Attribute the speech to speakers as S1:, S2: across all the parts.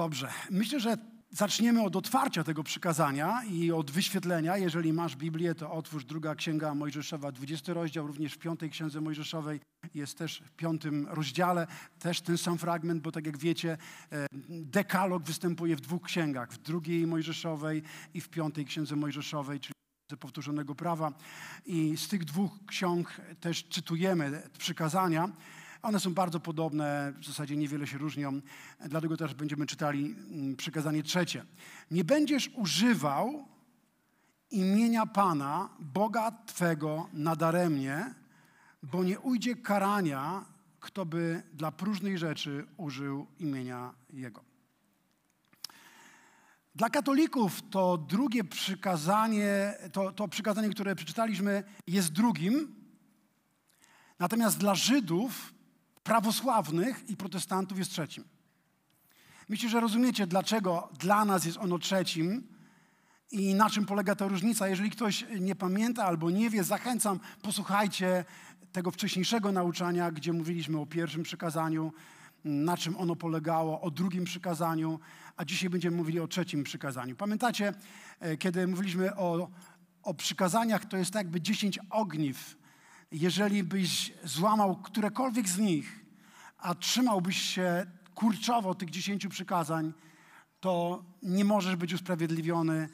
S1: Dobrze. Myślę, że zaczniemy od otwarcia tego przykazania i od wyświetlenia. Jeżeli masz Biblię, to otwórz druga księga Mojżeszowa, 20 rozdział, również w piątej księdze Mojżeszowej jest też w piątym rozdziale, też ten sam fragment, bo tak jak wiecie, e, dekalog występuje w dwóch księgach, w drugiej Mojżeszowej i w piątej księdze Mojżeszowej, czyli powtórzonego prawa. I z tych dwóch ksiąg też czytujemy przykazania. One są bardzo podobne, w zasadzie niewiele się różnią, dlatego też będziemy czytali mm, przykazanie trzecie. Nie będziesz używał imienia Pana, Boga Twego, nadaremnie, bo nie ujdzie karania, kto by dla próżnej rzeczy użył imienia Jego. Dla katolików to drugie przykazanie, to, to przykazanie, które przeczytaliśmy, jest drugim. Natomiast dla Żydów prawosławnych i protestantów jest trzecim. Myślę, że rozumiecie, dlaczego dla nas jest ono trzecim i na czym polega ta różnica. Jeżeli ktoś nie pamięta albo nie wie, zachęcam, posłuchajcie tego wcześniejszego nauczania, gdzie mówiliśmy o pierwszym przykazaniu, na czym ono polegało, o drugim przykazaniu, a dzisiaj będziemy mówili o trzecim przykazaniu. Pamiętacie, e, kiedy mówiliśmy o, o przykazaniach, to jest tak jakby dziesięć ogniw jeżeli byś złamał którekolwiek z nich, a trzymałbyś się kurczowo tych dziesięciu przykazań, to nie możesz być usprawiedliwiony.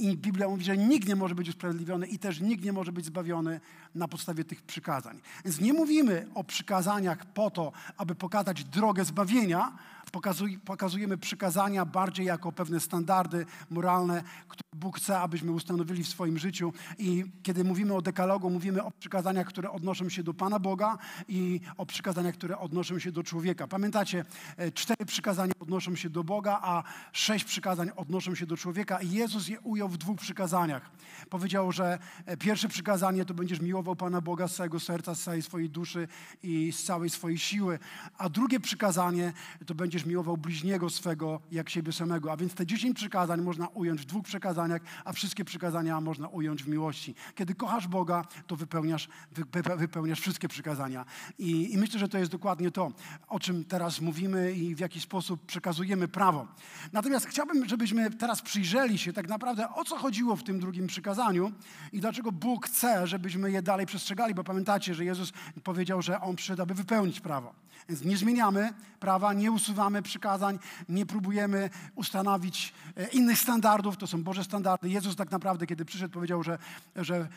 S1: I Biblia mówi, że nikt nie może być usprawiedliwiony i też nikt nie może być zbawiony na podstawie tych przykazań. Więc nie mówimy o przykazaniach po to, aby pokazać drogę zbawienia, Pokazuj, pokazujemy przykazania bardziej jako pewne standardy moralne, które Bóg chce, abyśmy ustanowili w swoim życiu. I kiedy mówimy o dekalogu, mówimy o przykazaniach, które odnoszą się do Pana Boga i o przykazaniach, które odnoszą się do człowieka. Pamiętacie, e, cztery przykazania odnoszą się do Boga, a sześć przykazań odnoszą się do człowieka. I Jezus je ujął w dwóch przykazaniach. Powiedział, że e, pierwsze przykazanie to będziesz miłował Pana Boga z całego serca, z całej swojej duszy i z całej swojej siły, a drugie przykazanie to będziesz miłował bliźniego swego jak siebie samego. A więc te dziesięć przykazań można ująć w dwóch przykazaniach, a wszystkie przykazania można ująć w miłości. Kiedy kochasz Boga, to wypełniasz, wypełniasz wszystkie przykazania. I, I myślę, że to jest dokładnie to, o czym teraz mówimy i w jaki sposób przekazujemy prawo. Natomiast chciałbym, żebyśmy teraz przyjrzeli się tak naprawdę, o co chodziło w tym drugim przykazaniu i dlaczego Bóg chce, żebyśmy je dalej przestrzegali, bo pamiętacie, że Jezus powiedział, że On przyszedł, aby wypełnić prawo. Więc nie zmieniamy prawa, nie usuwamy przykazań, nie próbujemy ustanowić e, innych standardów, to są Boże standardy. Jezus tak naprawdę, kiedy przyszedł, powiedział, że, że e,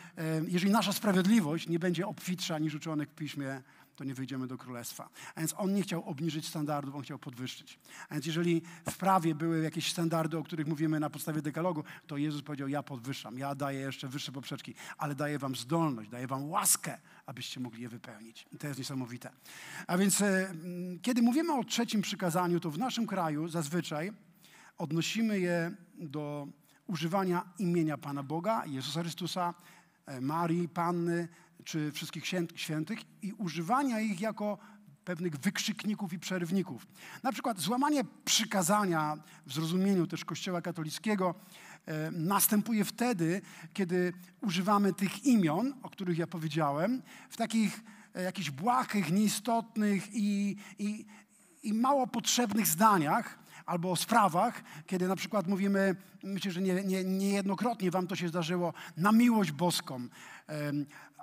S1: jeżeli nasza sprawiedliwość nie będzie obfitsza niż uczonych w Piśmie, to nie wyjdziemy do królestwa. A więc on nie chciał obniżyć standardów, on chciał podwyższyć. A więc jeżeli w prawie były jakieś standardy, o których mówimy na podstawie dekalogu, to Jezus powiedział, ja podwyższam, ja daję jeszcze wyższe poprzeczki, ale daję wam zdolność, daję wam łaskę, abyście mogli je wypełnić. I to jest niesamowite. A więc e, kiedy mówimy o trzecim przykazaniu, to w naszym kraju zazwyczaj odnosimy je do używania imienia Pana Boga, Jezusa Chrystusa, e, Marii, Panny, czy wszystkich świętych i używania ich jako pewnych wykrzykników i przerywników. Na przykład złamanie przykazania w zrozumieniu też Kościoła katolickiego e, następuje wtedy, kiedy używamy tych imion, o których ja powiedziałem, w takich e, jakichś błahych, nieistotnych i, i, i mało potrzebnych zdaniach, albo o sprawach, kiedy na przykład mówimy, myślę, że nie, nie, niejednokrotnie wam to się zdarzyło, na miłość boską,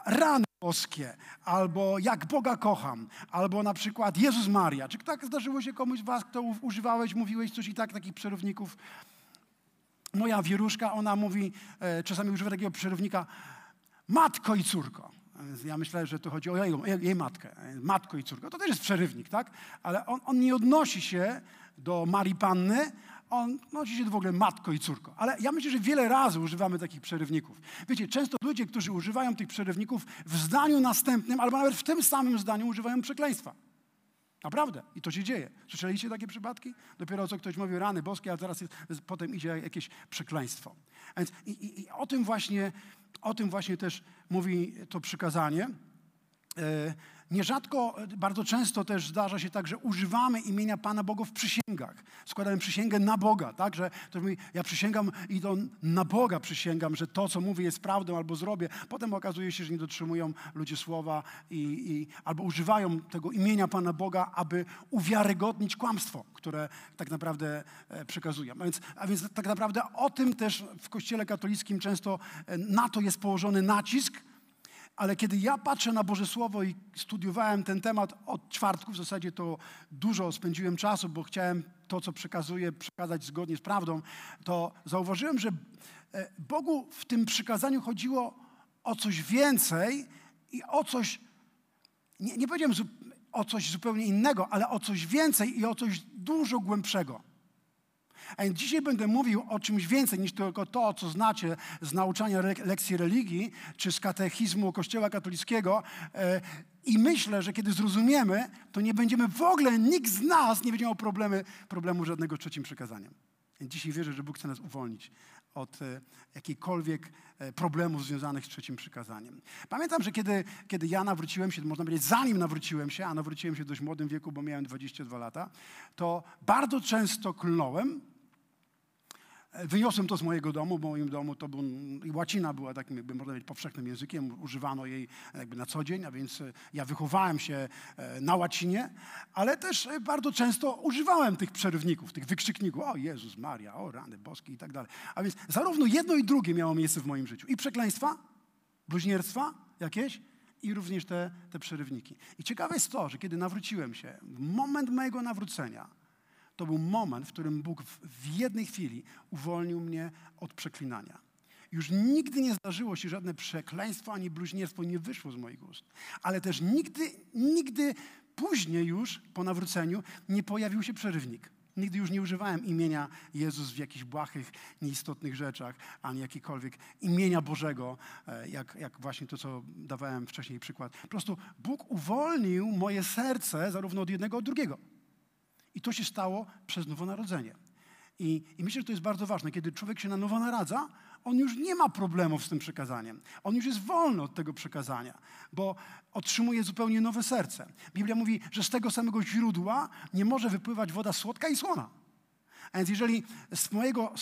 S1: rany boskie, albo jak Boga kocham, albo na przykład Jezus Maria. Czy tak zdarzyło się komuś z was, kto używałeś, mówiłeś coś i tak, takich przerówników? Moja wieruszka, ona mówi, e, czasami używa takiego przerównika, matko i córko. Ja myślę, że to chodzi o jej, jej matkę, matko i córko. To też jest przerywnik, tak? Ale on, on nie odnosi się do Marii Panny, on nosi się w ogóle matko i córko. Ale ja myślę, że wiele razy używamy takich przerywników. Wiecie, często ludzie, którzy używają tych przerywników w zdaniu następnym, albo nawet w tym samym zdaniu używają przekleństwa. Naprawdę. I to się dzieje. Słyszeliście takie przypadki? Dopiero co ktoś mówi rany boskie, a teraz jest, potem idzie jakieś przekleństwo. Więc i, i, i o, tym właśnie, o tym właśnie też mówi to przykazanie. E, Nierzadko, bardzo często też zdarza się tak, że używamy imienia Pana Boga w przysięgach. Składamy przysięgę na Boga, tak? Że ktoś mówi, ja przysięgam i to na Boga przysięgam, że to, co mówię, jest prawdą albo zrobię. Potem okazuje się, że nie dotrzymują ludzie słowa i, i albo używają tego imienia Pana Boga, aby uwiarygodnić kłamstwo, które tak naprawdę e, przekazują. A więc, a więc tak naprawdę o tym też w Kościele katolickim często e, na to jest położony nacisk, ale kiedy ja patrzę na Boże Słowo i studiowałem ten temat od czwartku, w zasadzie to dużo spędziłem czasu, bo chciałem to, co przekazuję, przekazać zgodnie z prawdą, to zauważyłem, że e, Bogu w tym przykazaniu chodziło o coś więcej i o coś, nie, nie powiedziałem o coś zupełnie innego, ale o coś więcej i o coś dużo głębszego. A więc dzisiaj będę mówił o czymś więcej niż tylko to, co znacie z nauczania lekcji religii czy z katechizmu Kościoła katolickiego. E, I myślę, że kiedy zrozumiemy, to nie będziemy w ogóle, nikt z nas nie będzie miał problemy, problemu żadnego trzecim przekazaniem. Więc dzisiaj wierzę, że Bóg chce nas uwolnić od e, jakichkolwiek e, problemów związanych z trzecim przykazaniem. Pamiętam, że kiedy, kiedy ja nawróciłem się, można powiedzieć, zanim nawróciłem się, a nawróciłem się w dość młodym wieku, bo miałem 22 lata, to bardzo często klnąłem, Wyniosłem to z mojego domu, bo w moim domu to był, łacina była takim, jakby można powiedzieć, powszechnym językiem, używano jej jakby na co dzień, a więc e, ja wychowałem się e, na łacinie, ale też e, bardzo często używałem tych przerywników, tych wykrzykników, o Jezus Maria, o rany boskie i tak dalej. A więc zarówno jedno i drugie miało miejsce w moim życiu. I przekleństwa, bluźnierstwa jakieś, i również te, te przerywniki. I ciekawe jest to, że kiedy nawróciłem się, w moment mojego nawrócenia, to był moment, w którym Bóg w jednej chwili uwolnił mnie od przeklinania. Już nigdy nie zdarzyło się żadne przekleństwo ani bluźnierstwo nie wyszło z moich ust. Ale też nigdy, nigdy później już po nawróceniu nie pojawił się przerywnik. Nigdy już nie używałem imienia Jezus w jakichś błahych, nieistotnych rzeczach, ani jakikolwiek imienia Bożego, e, jak, jak właśnie to, co dawałem wcześniej przykład. Po prostu Bóg uwolnił moje serce zarówno od jednego, od drugiego. I to się stało przez nowonarodzenie. I, I myślę, że to jest bardzo ważne. Kiedy człowiek się na nowo naradza, on już nie ma problemów z tym przekazaniem. On już jest wolny od tego przekazania, bo otrzymuje zupełnie nowe serce. Biblia mówi, że z tego samego źródła nie może wypływać woda słodka i słona. A więc jeżeli z mojego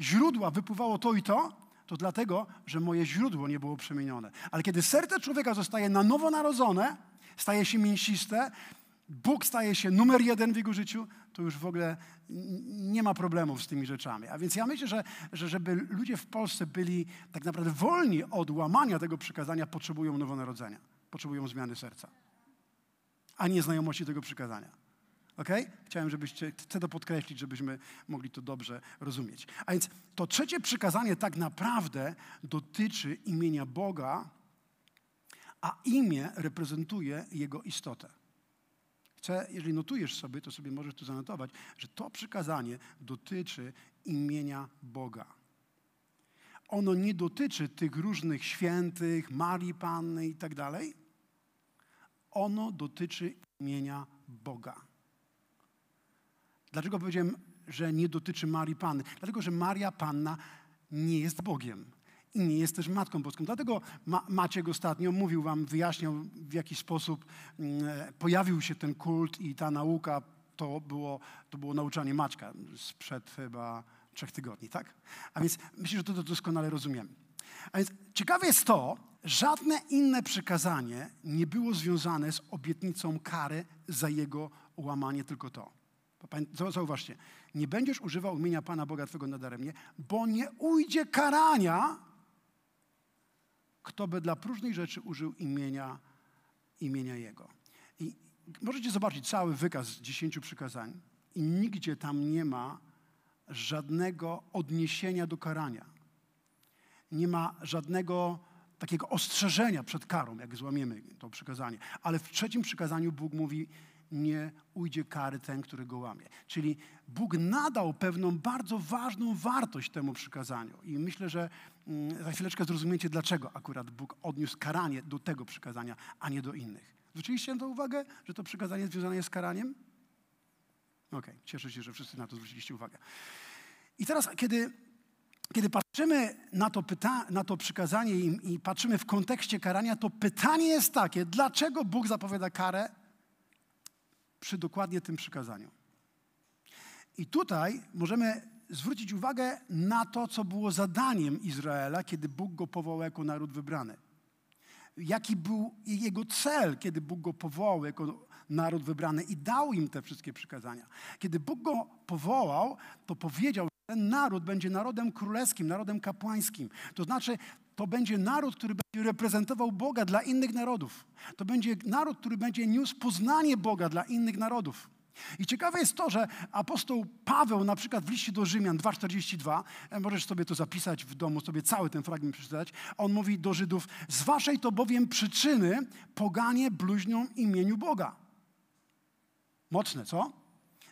S1: źródła wypływało to i to, to dlatego, że moje źródło nie było przemienione. Ale kiedy serce człowieka zostaje na nowo narodzone, staje się mięsiste, Bóg staje się numer jeden w jego życiu, to już w ogóle nie ma problemów z tymi rzeczami. A więc ja myślę, że, że żeby ludzie w Polsce byli tak naprawdę wolni od łamania tego przykazania, potrzebują nowonarodzenia, potrzebują zmiany serca, a nie znajomości tego przykazania. Ok? Chciałem, żebyście, chcę to podkreślić, żebyśmy mogli to dobrze rozumieć. A więc to trzecie przykazanie tak naprawdę dotyczy imienia Boga, a imię reprezentuje Jego istotę. Chcę, jeżeli notujesz sobie, to sobie możesz tu zanotować, że to przykazanie dotyczy imienia Boga. Ono nie dotyczy tych różnych świętych, Marii Panny i tak dalej. Ono dotyczy imienia Boga. Dlaczego powiedziałem, że nie dotyczy Marii Panny? Dlatego, że Maria Panna nie jest Bogiem nie jest też Matką Boską. Dlatego Ma Maciek ostatnio mówił wam, wyjaśniał w jaki sposób mm, e, pojawił się ten kult i ta nauka, to było, to było nauczanie Maćka sprzed chyba trzech tygodni, tak? A więc myślę, że to doskonale rozumiemy. A więc ciekawe jest to, żadne inne przekazanie nie było związane z obietnicą kary za jego łamanie, tylko to. Zauważcie, nie będziesz używał imienia Pana Boga Twego nadaremnie, bo nie ujdzie karania kto by dla próżnej rzeczy użył imienia, imienia Jego. I możecie zobaczyć cały wykaz dziesięciu przykazań i nigdzie tam nie ma żadnego odniesienia do karania. Nie ma żadnego takiego ostrzeżenia przed karą, jak złamiemy to przykazanie. Ale w trzecim przykazaniu Bóg mówi, nie ujdzie kary ten, który go łamie. Czyli Bóg nadał pewną bardzo ważną wartość temu przykazaniu. I myślę, że za chwileczkę zrozumiecie, dlaczego akurat Bóg odniósł karanie do tego przykazania, a nie do innych. Zwróciliście na to uwagę, że to przykazanie związane jest z karaniem? Okej, okay, cieszę się, że wszyscy na to zwróciliście uwagę. I teraz, kiedy kiedy patrzymy na to, pyta- na to przykazanie i, i patrzymy w kontekście karania, to pytanie jest takie, dlaczego Bóg zapowiada karę przy dokładnie tym przykazaniu? I tutaj możemy zwrócić uwagę na to, co było zadaniem Izraela, kiedy Bóg go powołał jako naród wybrany. Jaki był jego cel, kiedy Bóg go powołał jako naród wybrany i dał im te wszystkie przykazania. Kiedy Bóg go powołał, to powiedział, że ten naród będzie narodem królewskim, narodem kapłańskim. To znaczy, to będzie naród, który będzie reprezentował Boga dla innych narodów. To będzie naród, który będzie niósł poznanie Boga dla innych narodów. I ciekawe jest to, że apostoł Paweł na przykład w liście do Rzymian 2,42, e, możesz sobie to zapisać w domu, sobie cały ten fragment przeczytać, on mówi do Żydów, z waszej to bowiem przyczyny poganie bluźnią imieniu Boga. Mocne, co?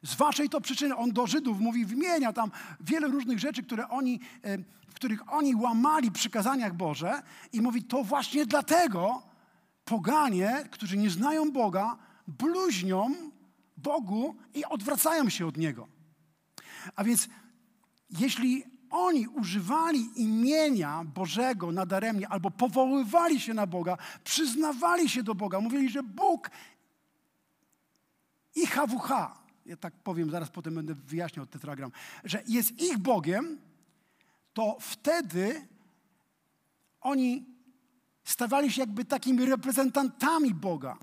S1: Z waszej to przyczyny, on do Żydów mówi, wymienia tam wiele różnych rzeczy, które oni, e, w których oni łamali przykazaniach Boże i mówi, to właśnie dlatego poganie, którzy nie znają Boga, bluźnią Bogu i odwracają się od Niego. A więc jeśli oni używali imienia Bożego nadaremnie albo powoływali się na Boga, przyznawali się do Boga, mówili, że Bóg i HWH, ja tak powiem, zaraz potem będę wyjaśniał tetragram, że jest ich Bogiem, to wtedy oni stawali się jakby takimi reprezentantami Boga.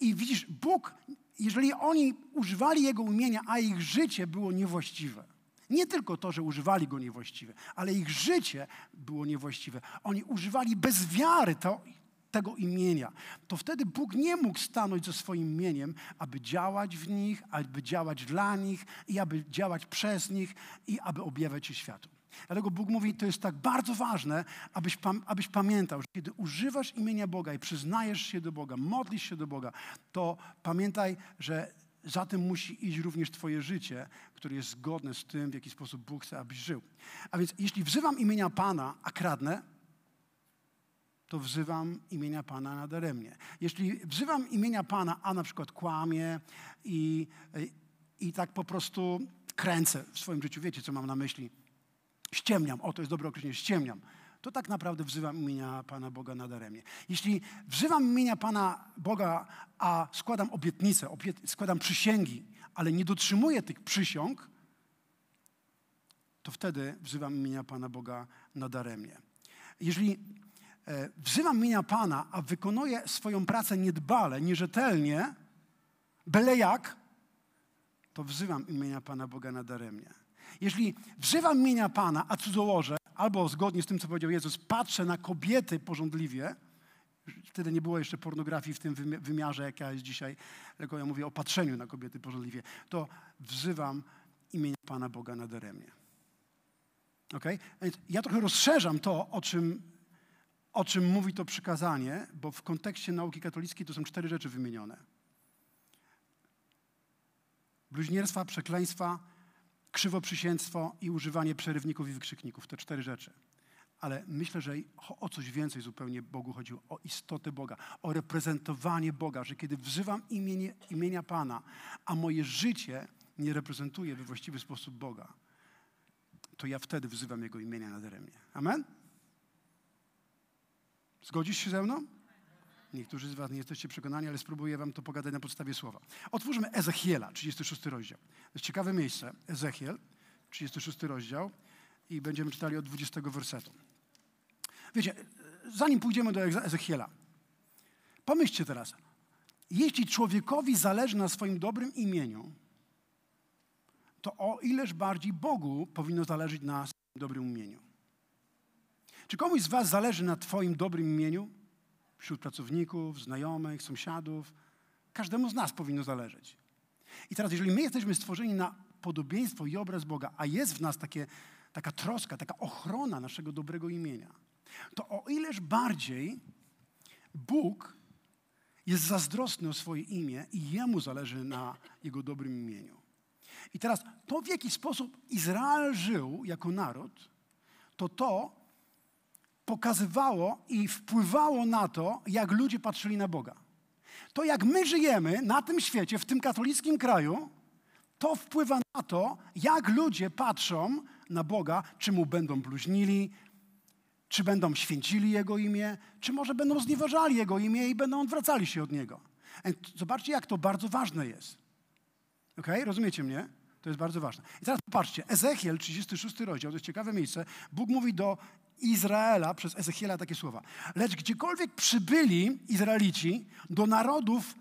S1: I widzisz, Bóg jeżeli oni używali Jego imienia, a ich życie było niewłaściwe, nie tylko to, że używali go niewłaściwie, ale ich życie było niewłaściwe. Oni używali bez wiary to, tego imienia. To wtedy Bóg nie mógł stanąć ze swoim imieniem, aby działać w nich, aby działać dla nich i aby działać przez nich i aby objawiać się światu. Dlatego Bóg mówi, to jest tak bardzo ważne, abyś, abyś pamiętał, że kiedy używasz imienia Boga i przyznajesz się do Boga, modlisz się do Boga, to pamiętaj, że za tym musi iść również Twoje życie, które jest zgodne z tym, w jaki sposób Bóg chce, abyś żył. A więc jeśli wzywam imienia Pana, a kradnę, to wzywam imienia Pana nadaremnie. Jeśli wzywam imienia Pana, a na przykład kłamie i, i tak po prostu kręcę w swoim życiu, wiecie, co mam na myśli, ściemniam, o to jest dobre określenie, ściemniam, to tak naprawdę wzywam imienia Pana Boga nadaremnie. Jeśli wzywam imienia Pana Boga, a składam obietnice, składam przysięgi, ale nie dotrzymuję tych przysiąg, to wtedy wzywam imienia Pana Boga nadaremnie. Jeżeli e, wzywam imienia Pana, a wykonuję swoją pracę niedbale, nierzetelnie, byle jak, to wzywam imienia Pana Boga nadaremnie. Jeżeli wzywam imienia Pana, a cudzołożę, albo zgodnie z tym, co powiedział Jezus, patrzę na kobiety porządliwie, wtedy nie było jeszcze pornografii w tym wymiarze, jaka jest dzisiaj, tylko ja mówię o patrzeniu na kobiety porządliwie, to wzywam imienia Pana Boga nadaremnie. Okay? Więc ja trochę rozszerzam to, o czym, o czym mówi to przykazanie, bo w kontekście nauki katolickiej to są cztery rzeczy wymienione. Bluźnierstwa, przekleństwa, krzywoprzysięstwo i używanie przerywników i wykrzykników. Te cztery rzeczy. Ale myślę, że o coś więcej zupełnie Bogu chodziło. O istotę Boga, o reprezentowanie Boga, że kiedy wzywam imienie, imienia Pana, a moje życie nie reprezentuje we właściwy sposób Boga, to ja wtedy wzywam Jego imienia nadaremnie. Amen? Zgodzisz się ze mną? Niektórzy z Was nie jesteście przekonani, ale spróbuję Wam to pogadać na podstawie słowa. Otwórzmy Ezechiela, 36 rozdział. To jest ciekawe miejsce. Ezechiel, 36 rozdział i będziemy czytali od 20 wersetu. Wiecie, zanim pójdziemy do Ezechiela, pomyślcie teraz. Jeśli człowiekowi zależy na swoim dobrym imieniu, to o ileż bardziej Bogu powinno zależeć na swoim dobrym imieniu. Czy komuś z Was zależy na Twoim dobrym imieniu? Wśród pracowników, znajomych, sąsiadów. Każdemu z nas powinno zależeć. I teraz, jeżeli my jesteśmy stworzeni na podobieństwo i obraz Boga, a jest w nas takie, taka troska, taka ochrona naszego dobrego imienia, to o ileż bardziej Bóg jest zazdrosny o swoje imię i Jemu zależy na Jego dobrym imieniu. I teraz to, w jaki sposób Izrael żył jako naród, to to, pokazywało i wpływało na to, jak ludzie patrzyli na Boga. To, jak my żyjemy na tym świecie, w tym katolickim kraju, to wpływa na to, jak ludzie patrzą na Boga, czy mu będą bluźnili, czy będą święcili Jego imię, czy może będą znieważali Jego imię i będą odwracali się od Niego. Zobaczcie, jak to bardzo ważne jest. Ok? Rozumiecie mnie? To jest bardzo ważne. I teraz popatrzcie, Ezechiel, 36 rozdział, to jest ciekawe miejsce. Bóg mówi do Izraela przez Ezechiela takie słowa. Lecz gdziekolwiek przybyli Izraelici do narodów,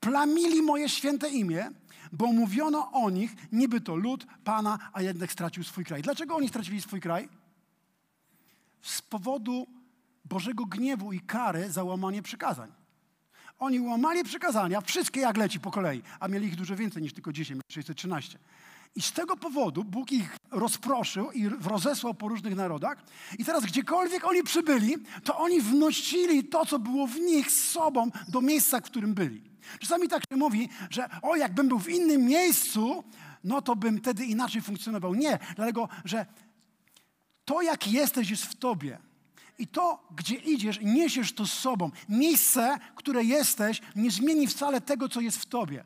S1: plamili moje święte imię, bo mówiono o nich, niby to lud Pana, a jednak stracił swój kraj. Dlaczego oni stracili swój kraj? Z powodu Bożego gniewu i kary za łamanie przykazań. Oni łamali przykazania, wszystkie jak leci po kolei, a mieli ich dużo więcej niż tylko 10, 613. I z tego powodu Bóg ich rozproszył i rozesłał po różnych narodach. I teraz gdziekolwiek oni przybyli, to oni wnosili to, co było w nich z sobą do miejsca, w którym byli. Czasami tak się mówi, że o, jakbym był w innym miejscu, no to bym wtedy inaczej funkcjonował. Nie, dlatego, że to, jak jesteś, jest w tobie. I to, gdzie idziesz, niesiesz to z sobą. Miejsce, które jesteś, nie zmieni wcale tego, co jest w tobie.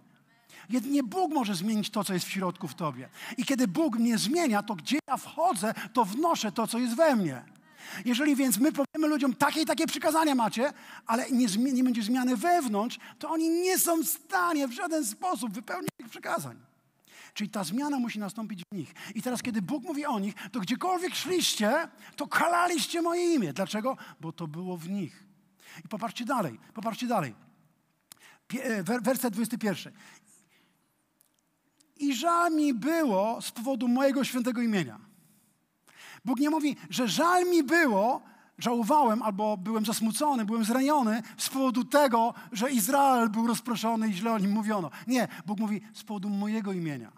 S1: Jedynie Bóg może zmienić to, co jest w środku w tobie. I kiedy Bóg mnie zmienia, to gdzie ja wchodzę, to wnoszę to, co jest we mnie. Jeżeli więc my powiemy ludziom, takie i takie przykazania macie, ale nie, nie będzie zmiany wewnątrz, to oni nie są w stanie w żaden sposób wypełnić tych przykazań. Czyli ta zmiana musi nastąpić w nich. I teraz, kiedy Bóg mówi o nich, to gdziekolwiek szliście, to kalaliście moje imię. Dlaczego? Bo to było w nich. I popatrzcie dalej, popatrzcie dalej. E, werset 21. I żal mi było z powodu mojego świętego imienia. Bóg nie mówi, że żal mi było, żałowałem albo byłem zasmucony, byłem zraniony z powodu tego, że Izrael był rozproszony i źle o nim mówiono. Nie, Bóg mówi z powodu mojego imienia.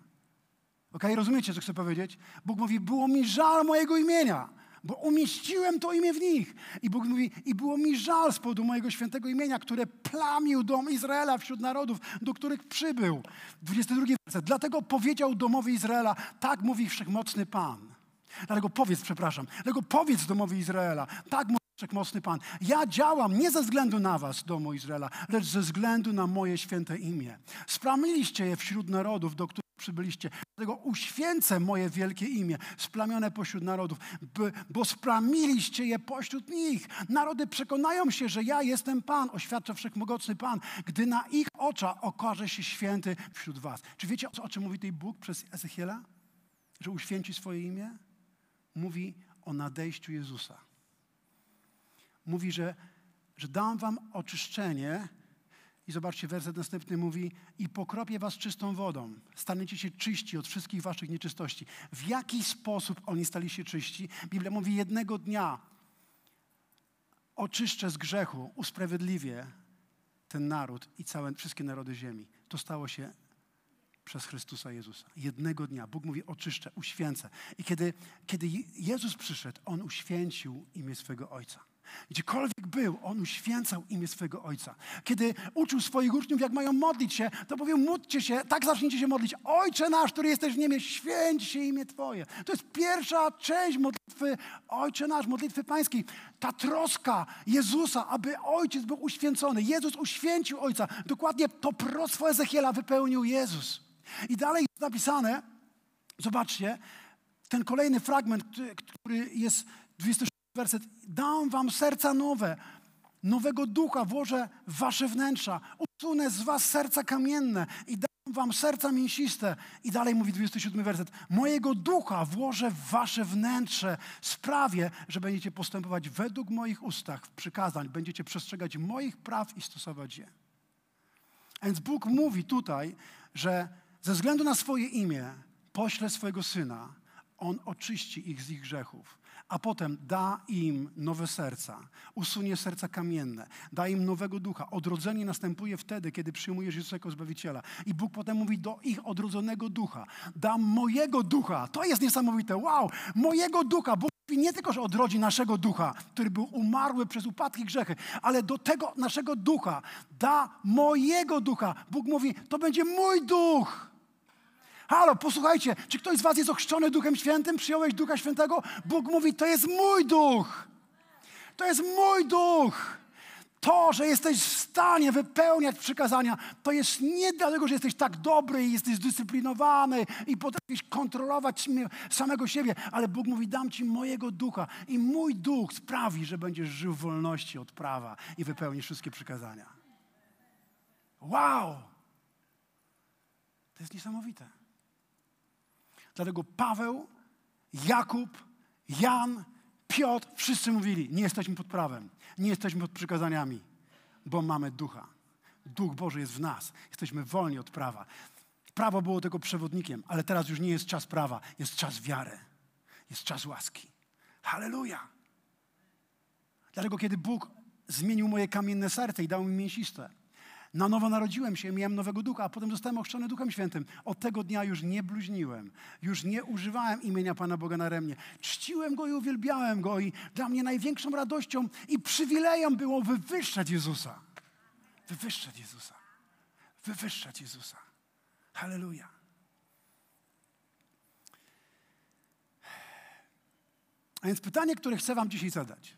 S1: Ok, rozumiecie, co chcę powiedzieć? Bóg mówi, było mi żal mojego imienia, bo umieściłem to imię w nich. I Bóg mówi, i było mi żal z powodu mojego świętego imienia, które plamił dom Izraela wśród narodów, do których przybył. 22 werset. Dlatego powiedział domowi Izraela, tak mówi wszechmocny Pan. Dlatego powiedz, przepraszam, dlatego powiedz domowi Izraela, tak mówi wszechmocny Pan. Ja działam nie ze względu na was, domu Izraela, lecz ze względu na moje święte imię. Spramiliście je wśród narodów, do których przybyliście. Dlatego uświęcę moje wielkie imię, splamione pośród narodów, by, bo splamiliście je pośród nich. Narody przekonają się, że ja jestem Pan, oświadcza wszechmogący Pan, gdy na ich oczach okaże się święty wśród was. Czy wiecie, o czym mówi tutaj Bóg przez Ezechiela? Że uświęci swoje imię? Mówi o nadejściu Jezusa. Mówi, że, że dam wam oczyszczenie i zobaczcie, werset następny mówi: I pokropię was czystą wodą. Staniecie się czyści od wszystkich waszych nieczystości. W jaki sposób oni stali się czyści? Biblia mówi: Jednego dnia oczyszczę z grzechu, usprawiedliwię ten naród i całe, wszystkie narody ziemi. To stało się przez Chrystusa Jezusa. Jednego dnia Bóg mówi: Oczyszczę, uświęcę. I kiedy, kiedy Jezus przyszedł, on uświęcił imię swego Ojca. Gdziekolwiek był, on uświęcał imię swojego Ojca. Kiedy uczył swoich uczniów, jak mają modlić się, to powiedział, módlcie się, tak zacznijcie się modlić. Ojcze nasz, który jesteś w niebie, święć się imię Twoje. To jest pierwsza część modlitwy Ojcze nasz, modlitwy pańskiej. Ta troska Jezusa, aby Ojciec był uświęcony. Jezus uświęcił Ojca. Dokładnie to proroctwo Ezechiela wypełnił Jezus. I dalej jest napisane, zobaczcie, ten kolejny fragment, który jest 26 werset. Dam wam serca nowe, nowego ducha włożę w wasze wnętrza. Usunę z was serca kamienne i dam wam serca mięsiste. I dalej mówi 27 werset. Mojego ducha włożę w wasze wnętrze. Sprawię, że będziecie postępować według moich ustach, przykazań. Będziecie przestrzegać moich praw i stosować je. Więc Bóg mówi tutaj, że ze względu na swoje imię pośle swojego Syna, On oczyści ich z ich grzechów a potem da im nowe serca, usunie serca kamienne, da im nowego ducha. Odrodzenie następuje wtedy, kiedy przyjmujesz Jezusa jako Zbawiciela. I Bóg potem mówi do ich odrodzonego ducha, dam mojego ducha. To jest niesamowite. Wow, mojego ducha. Bóg mówi nie tylko, że odrodzi naszego ducha, który był umarły przez upadki grzechy, ale do tego naszego ducha da mojego ducha. Bóg mówi, to będzie mój duch. Halo, posłuchajcie, czy ktoś z was jest ochrzczony Duchem Świętym? Przyjąłeś Ducha Świętego? Bóg mówi, to jest mój duch. To jest mój duch. To, że jesteś w stanie wypełniać przykazania, to jest nie dlatego, że jesteś tak dobry i jesteś zdyscyplinowany i potrafisz kontrolować samego siebie, ale Bóg mówi: Dam ci mojego ducha i mój duch sprawi, że będziesz żył w wolności od prawa i wypełnisz wszystkie przykazania. Wow! To jest niesamowite. Dlatego Paweł, Jakub, Jan, Piotr, wszyscy mówili: Nie jesteśmy pod prawem, nie jesteśmy pod przykazaniami, bo mamy ducha. Duch Boży jest w nas. Jesteśmy wolni od prawa. Prawo było tego przewodnikiem, ale teraz już nie jest czas prawa, jest czas wiary, jest czas łaski. Halleluja! Dlatego, kiedy Bóg zmienił moje kamienne serce i dał mi mięsiste, na nowo narodziłem się, miałem nowego ducha, a potem zostałem ochrzczony Duchem Świętym. Od tego dnia już nie bluźniłem, już nie używałem imienia Pana Boga na remnie. Czciłem Go i uwielbiałem Go i dla mnie największą radością i przywilejem było wywyższać Jezusa. Wywyższać Jezusa. Wywyższać Jezusa. Halleluja. A więc pytanie, które chcę Wam dzisiaj zadać.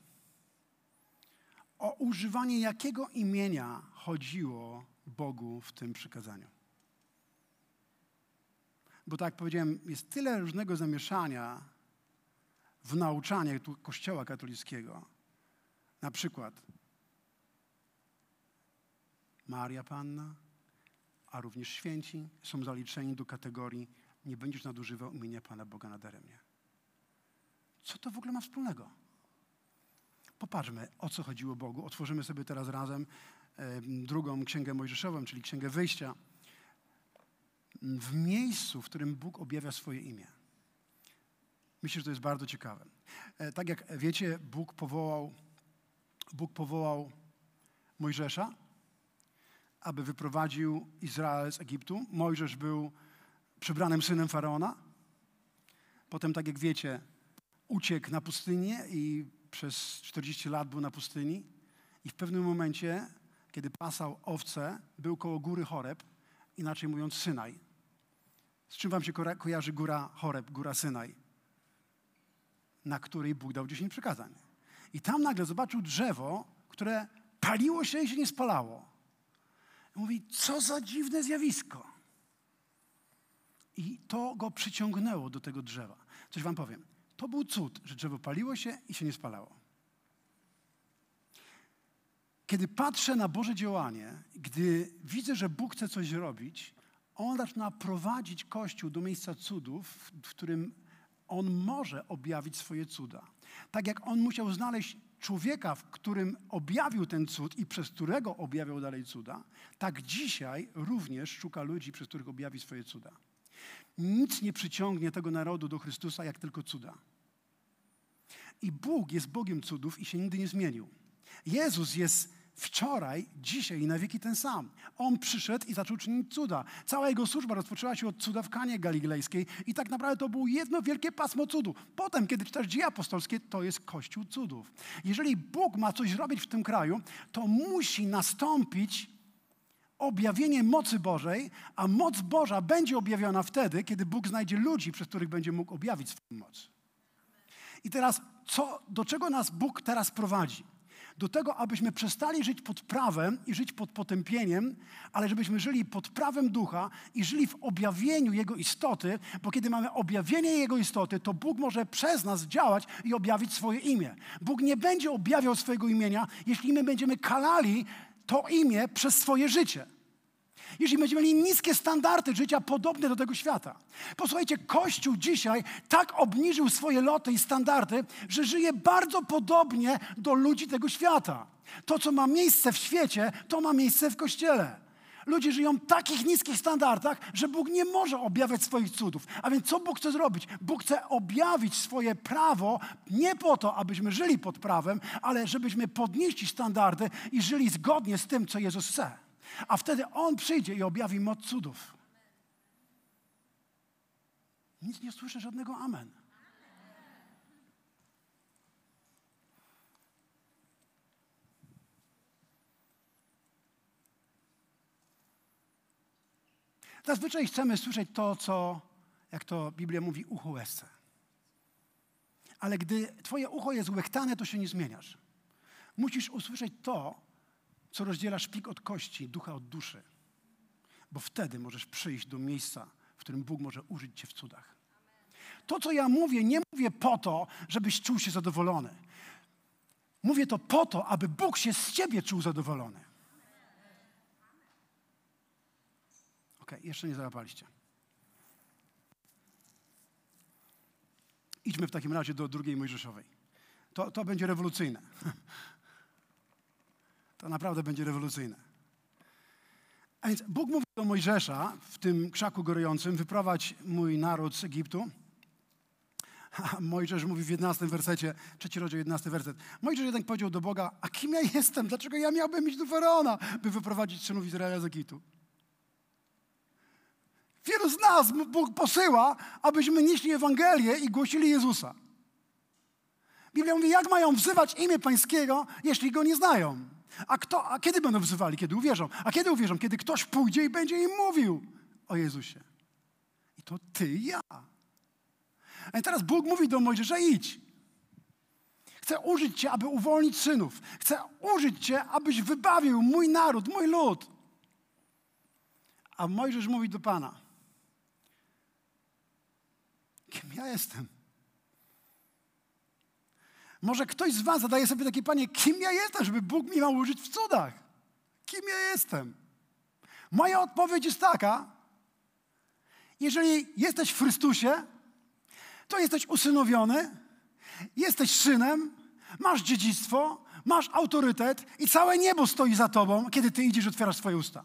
S1: O używanie jakiego imienia chodziło Bogu w tym przykazaniu? Bo tak jak powiedziałem, jest tyle różnego zamieszania w nauczaniu Kościoła katolickiego. Na przykład Maria Panna, a również święci są zaliczeni do kategorii nie będziesz nadużywał imienia Pana Boga nadaremnie. Co to w ogóle ma wspólnego? Popatrzmy, o co chodziło Bogu. Otworzymy sobie teraz razem e, drugą księgę Mojżeszową, czyli księgę wyjścia. W miejscu, w którym Bóg objawia swoje imię. Myślę, że to jest bardzo ciekawe. E, tak jak wiecie, Bóg powołał, Bóg powołał Mojżesza, aby wyprowadził Izrael z Egiptu. Mojżesz był przybranym synem faraona. Potem, tak jak wiecie, uciekł na pustynię i przez 40 lat był na pustyni. I w pewnym momencie, kiedy pasał owce, był koło góry Choreb, inaczej mówiąc Synaj. Z czym wam się ko kojarzy góra Choreb, góra Synaj? Na której Bóg dał 10 przykazań. I tam nagle zobaczył drzewo, które paliło się i się nie spalało. Mówi, co za dziwne zjawisko. I to go przyciągnęło do tego drzewa. Coś wam powiem. To był cud, że drzewo paliło się i się nie spalało. Kiedy patrzę na Boże działanie, gdy widzę, że Bóg chce coś zrobić, On zaczyna prowadzić Kościół do miejsca cudów, w którym On może objawić swoje cuda. Tak jak On musiał znaleźć człowieka, w którym objawił ten cud i przez którego objawiał dalej cuda, tak dzisiaj również szuka ludzi, przez których objawi swoje cuda. Nic nie przyciągnie tego narodu do Chrystusa, jak tylko cuda. I Bóg jest Bogiem cudów i się nigdy nie zmienił. Jezus jest wczoraj, dzisiaj i na wieki ten sam. On przyszedł i zaczął czynić cuda. Cała jego służba rozpoczęła się od cuda w Kanie Galilejskiej i tak naprawdę to było jedno wielkie pasmo cudu. Potem, kiedy czytasz dzieje apostolskie, to jest Kościół cudów. Jeżeli Bóg ma coś zrobić w tym kraju, to musi nastąpić objawienie mocy Bożej, a moc Boża będzie objawiona wtedy, kiedy Bóg znajdzie ludzi, przez których będzie mógł objawić swoją moc. I teraz, co, do czego nas Bóg teraz prowadzi? do tego, abyśmy przestali żyć pod prawem i żyć pod potępieniem, ale żebyśmy żyli pod prawem ducha i żyli w objawieniu Jego istoty, bo kiedy mamy objawienie Jego istoty, to Bóg może przez nas działać i objawić swoje imię. Bóg nie będzie objawiał swojego imienia, jeśli my będziemy kalali to imię przez swoje życie jeśli będziemy mieli niskie standardy życia podobne do tego świata. Posłuchajcie, Kościół dzisiaj tak obniżył swoje loty i standardy, że żyje bardzo podobnie do ludzi tego świata. To, co ma miejsce w świecie, to ma miejsce w Kościele. Ludzie żyją w takich niskich standardach, że Bóg nie może objawiać swoich cudów. A więc co Bóg chce zrobić? Bóg chce objawić swoje prawo nie po to, abyśmy żyli pod prawem, ale żebyśmy podnieśli standardy i żyli zgodnie z tym, co Jezus chce. A wtedy On przyjdzie i objawi moc cudów. Nic nie słyszę żadnego amen. Zazwyczaj chcemy słyszeć to, co, jak to Biblia mówi, ucho łezce. Ale gdy twoje ucho jest łechtane, to się nie zmieniasz. Musisz usłyszeć to, co rozdziela szpik od kości, ducha od duszy. Bo wtedy możesz przyjść do miejsca, w którym Bóg może użyć cię w cudach. To, co ja mówię, nie mówię po to, żebyś czuł się zadowolony. Mówię to po to, aby Bóg się z ciebie czuł zadowolony. Ok, jeszcze nie załapaliście. Idźmy w takim razie do drugiej Mojżeszowej. To, to będzie rewolucyjne. To naprawdę będzie rewolucyjne. A więc Bóg mówi do Mojżesza w tym krzaku gorującym, wyprowadź mój naród z Egiptu. A Mojżesz mówi w 11 wersecie, trzeci rozdział, 11 werset. Mojżesz jednak powiedział do Boga, a kim ja jestem? Dlaczego ja miałbym iść do Faraona, by wyprowadzić synów Izraela z Egiptu? Wielu z nas Bóg posyła, abyśmy nieśli Ewangelię i głosili Jezusa. Biblia mówi, jak mają wzywać imię Pańskiego, jeśli Go nie znają? A, kto, a kiedy będą wzywali? Kiedy uwierzą? A kiedy uwierzą? Kiedy ktoś pójdzie i będzie im mówił o Jezusie. I to ty i ja. A teraz Bóg mówi do Mojżesza, idź. Chcę użyć Cię, aby uwolnić synów. Chcę użyć Cię, abyś wybawił mój naród, mój lud. A Mojżesz mówi do Pana, kim ja jestem? Może ktoś z Was zadaje sobie takie panie, kim ja jestem, żeby Bóg mi ma użyć w cudach? Kim ja jestem? Moja odpowiedź jest taka, jeżeli jesteś w Chrystusie, to jesteś usynowiony, jesteś synem, masz dziedzictwo, masz autorytet i całe niebo stoi za tobą, kiedy ty idziesz otwierasz swoje usta.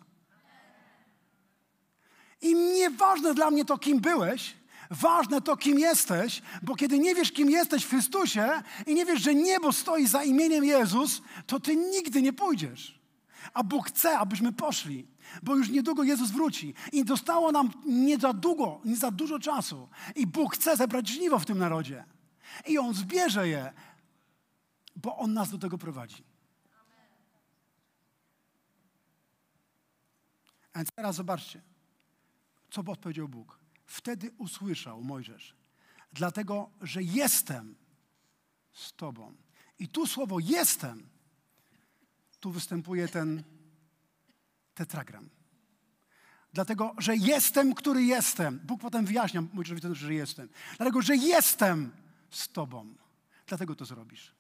S1: I nieważne dla mnie to, kim byłeś, Ważne to, kim jesteś, bo kiedy nie wiesz, kim jesteś w Chrystusie i nie wiesz, że niebo stoi za imieniem Jezus, to ty nigdy nie pójdziesz. A Bóg chce, abyśmy poszli, bo już niedługo Jezus wróci. I zostało nam nie za długo, nie za dużo czasu. I Bóg chce zebrać żniwo w tym narodzie. I On zbierze je, bo On nas do tego prowadzi. A teraz zobaczcie, co odpowiedział Bóg. Wtedy usłyszał Mojżesz, dlatego że jestem z Tobą. I tu słowo jestem, tu występuje ten tetragram. Dlatego, że jestem, który jestem. Bóg potem wyjaśnia Mojżeszowi, że jestem. Dlatego, że jestem z Tobą. Dlatego to zrobisz.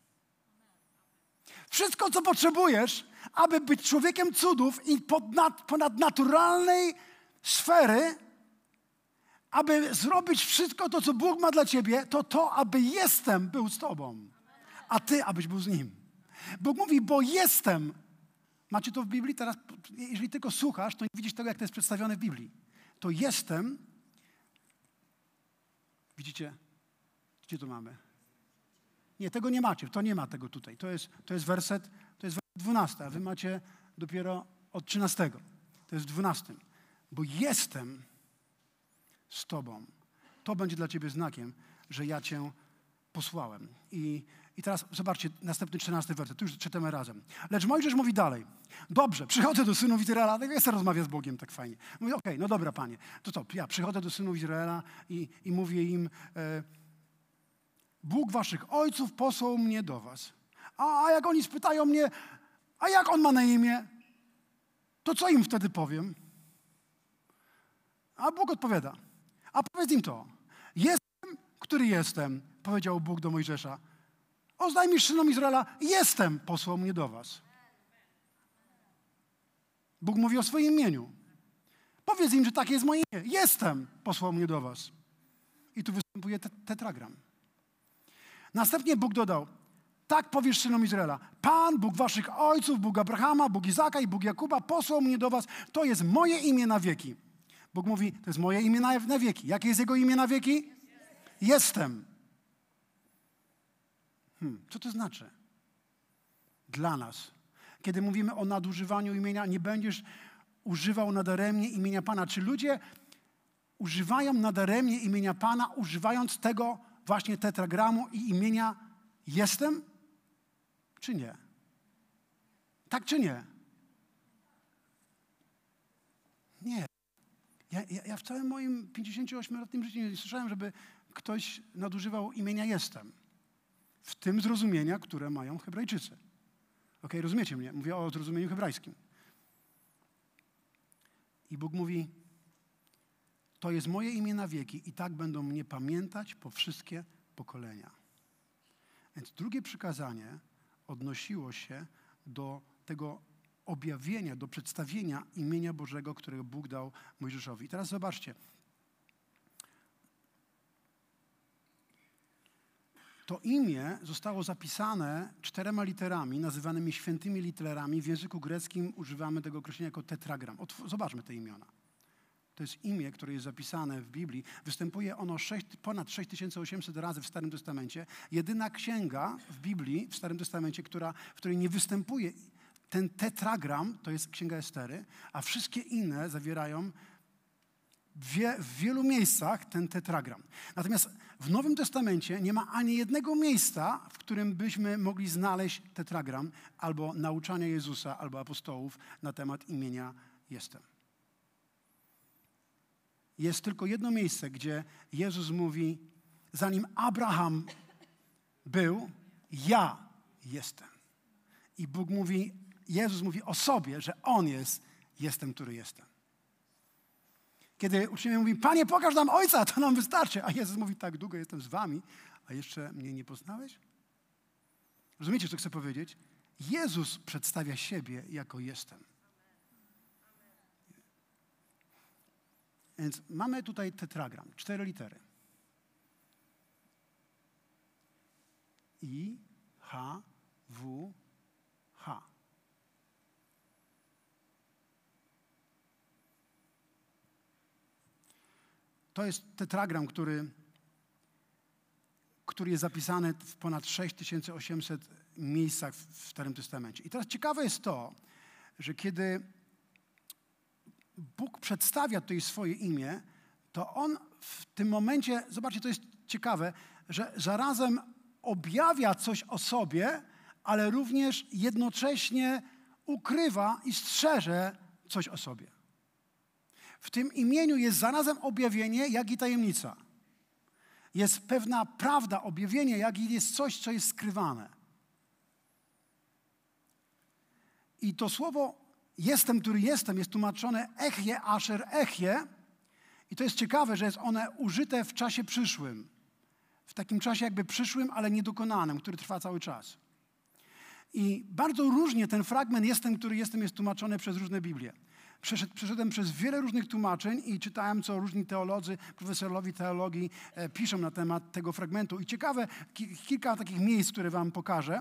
S1: Wszystko, co potrzebujesz, aby być człowiekiem cudów i ponadnaturalnej sfery, aby zrobić wszystko to, co Bóg ma dla ciebie, to to, aby jestem był z tobą, a ty, abyś był z nim. Bóg mówi, bo jestem. Macie to w Biblii? Teraz, jeżeli tylko słuchasz, to nie widzisz tego, jak to jest przedstawione w Biblii. To jestem. Widzicie? Gdzie to mamy? Nie, tego nie macie. To nie ma tego tutaj. To jest, to jest werset, to jest werset 12, a wy macie dopiero od 13. To jest w 12. Bo jestem z Tobą. To będzie dla Ciebie znakiem, że ja Cię posłałem. I, i teraz zobaczcie, następny czternasty werset, tu już czytamy razem. Lecz Mojżesz mówi dalej. Dobrze, przychodzę do synów Izraela, tak ja rozmawiam z Bogiem tak fajnie. Mówi, okej, okay, no dobra, Panie, to co, ja przychodzę do synów Izraela i, i mówię im, e, Bóg waszych ojców posłał mnie do was. A, a jak oni spytają mnie, a jak on ma na imię, to co im wtedy powiem? A Bóg odpowiada, a powiedz im to. Jestem, który jestem, powiedział Bóg do Mojżesza. Oznajmisz synom Izraela, jestem, posłał mnie do was. Bóg mówi o swoim imieniu. Powiedz im, że takie jest moje imię. Jestem, posłał mnie do was. I tu występuje tetragram. Następnie Bóg dodał, tak powiesz synom Izraela. Pan, Bóg waszych ojców, Bóg Abrahama, Bóg Izaka i Bóg Jakuba posłał mnie do was. To jest moje imię na wieki. Bóg mówi, to jest moje imię na, na wieki. Jakie jest Jego imię na wieki? Jestem. Hmm, co to znaczy? Dla nas. Kiedy mówimy o nadużywaniu imienia, nie będziesz używał nadaremnie imienia Pana. Czy ludzie używają nadaremnie imienia Pana, używając tego właśnie tetragramu i imienia jestem? Czy nie? Tak czy nie? Nie. Ja, ja, ja w całym moim 58-letnim życiu nie słyszałem, żeby ktoś nadużywał imienia jestem. W tym zrozumienia, które mają Hebrajczycy. Ok, rozumiecie mnie? Mówię o zrozumieniu hebrajskim. I Bóg mówi, to jest moje imię na wieki i tak będą mnie pamiętać po wszystkie pokolenia. Więc drugie przykazanie odnosiło się do tego objawienia, do przedstawienia imienia Bożego, którego Bóg dał Mojżeszowi. I teraz zobaczcie. To imię zostało zapisane czterema literami, nazywanymi świętymi literami. W języku greckim używamy tego określenia jako tetragram. Zobaczmy te imiona. To jest imię, które jest zapisane w Biblii. Występuje ono 6, ponad 6800 razy w Starym Testamencie. Jedyna księga w Biblii, w Starym Testamencie, która, w której nie występuje ten tetragram, to jest księga Estery, a wszystkie inne zawierają wie, w wielu miejscach ten tetragram. Natomiast w Nowym Testamencie nie ma ani jednego miejsca, w którym byśmy mogli znaleźć tetragram albo nauczania Jezusa, albo apostołów na temat imienia Jestem. Jest tylko jedno miejsce, gdzie Jezus mówi, zanim Abraham był, ja jestem. I Bóg mówi, Jezus mówi o sobie, że On jest, jestem, który jestem. Kiedy uczniowie mówi, Panie, pokaż nam Ojca, to nam wystarczy. A Jezus mówi, tak długo jestem z wami, a jeszcze mnie nie poznałeś? Rozumiecie, co chcę powiedzieć? Jezus przedstawia siebie jako jestem. Więc mamy tutaj tetragram, cztery litery. I, H, W, H. To jest tetragram, który, który jest zapisany w ponad 6800 miejscach w Starym Testamencie. I teraz ciekawe jest to, że kiedy Bóg przedstawia tutaj swoje imię, to On w tym momencie, zobaczcie, to jest ciekawe, że zarazem objawia coś o sobie, ale również jednocześnie ukrywa i strzeże coś o sobie. W tym imieniu jest zarazem objawienie, jak i tajemnica. Jest pewna prawda, objawienie, jak i jest coś, co jest skrywane. I to słowo jestem, który jestem, jest tłumaczone echje, asher, echje. I to jest ciekawe, że jest one użyte w czasie przyszłym. W takim czasie jakby przyszłym, ale niedokonanym, który trwa cały czas. I bardzo różnie ten fragment jestem, który jestem, jest tłumaczony przez różne Biblie. Przeszedłem przez wiele różnych tłumaczeń i czytałem, co różni teolodzy, profesorowie teologii e, piszą na temat tego fragmentu. I ciekawe, kilka takich miejsc, które wam pokażę.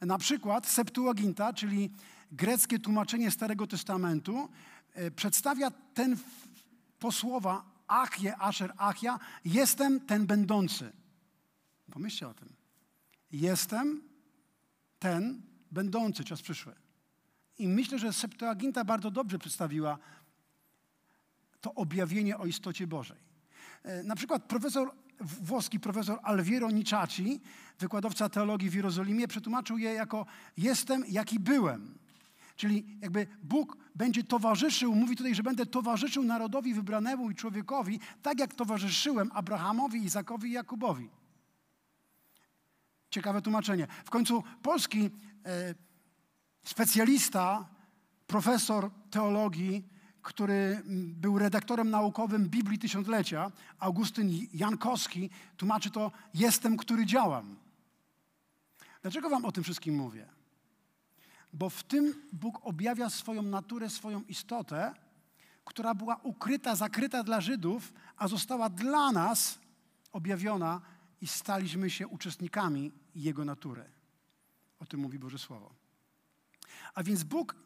S1: Na przykład Septuaginta, czyli greckie tłumaczenie Starego Testamentu, e, przedstawia ten po słowa achie, asher, achia, jestem ten będący. Pomyślcie o tym. Jestem ten będący, czas przyszły. I myślę, że Septuaginta bardzo dobrze przedstawiła to objawienie o istocie Bożej. E, na przykład profesor włoski profesor Alviero Nicciacci, wykładowca teologii w Jerozolimie, przetłumaczył je jako jestem, jaki byłem. Czyli jakby Bóg będzie towarzyszył, mówi tutaj, że będę towarzyszył narodowi wybranemu i człowiekowi, tak jak towarzyszyłem Abrahamowi, Izakowi i Jakubowi. Ciekawe tłumaczenie. W końcu polski e, specjalista, profesor teologii, który był redaktorem naukowym Biblii Tysiąclecia, Augustyn Jankowski, tłumaczy to jestem, który działam. Dlaczego wam o tym wszystkim mówię? Bo w tym Bóg objawia swoją naturę, swoją istotę, która była ukryta, zakryta dla Żydów, a została dla nas objawiona i staliśmy się uczestnikami Jego natury. O tym mówi Boże Słowo. A więc Bóg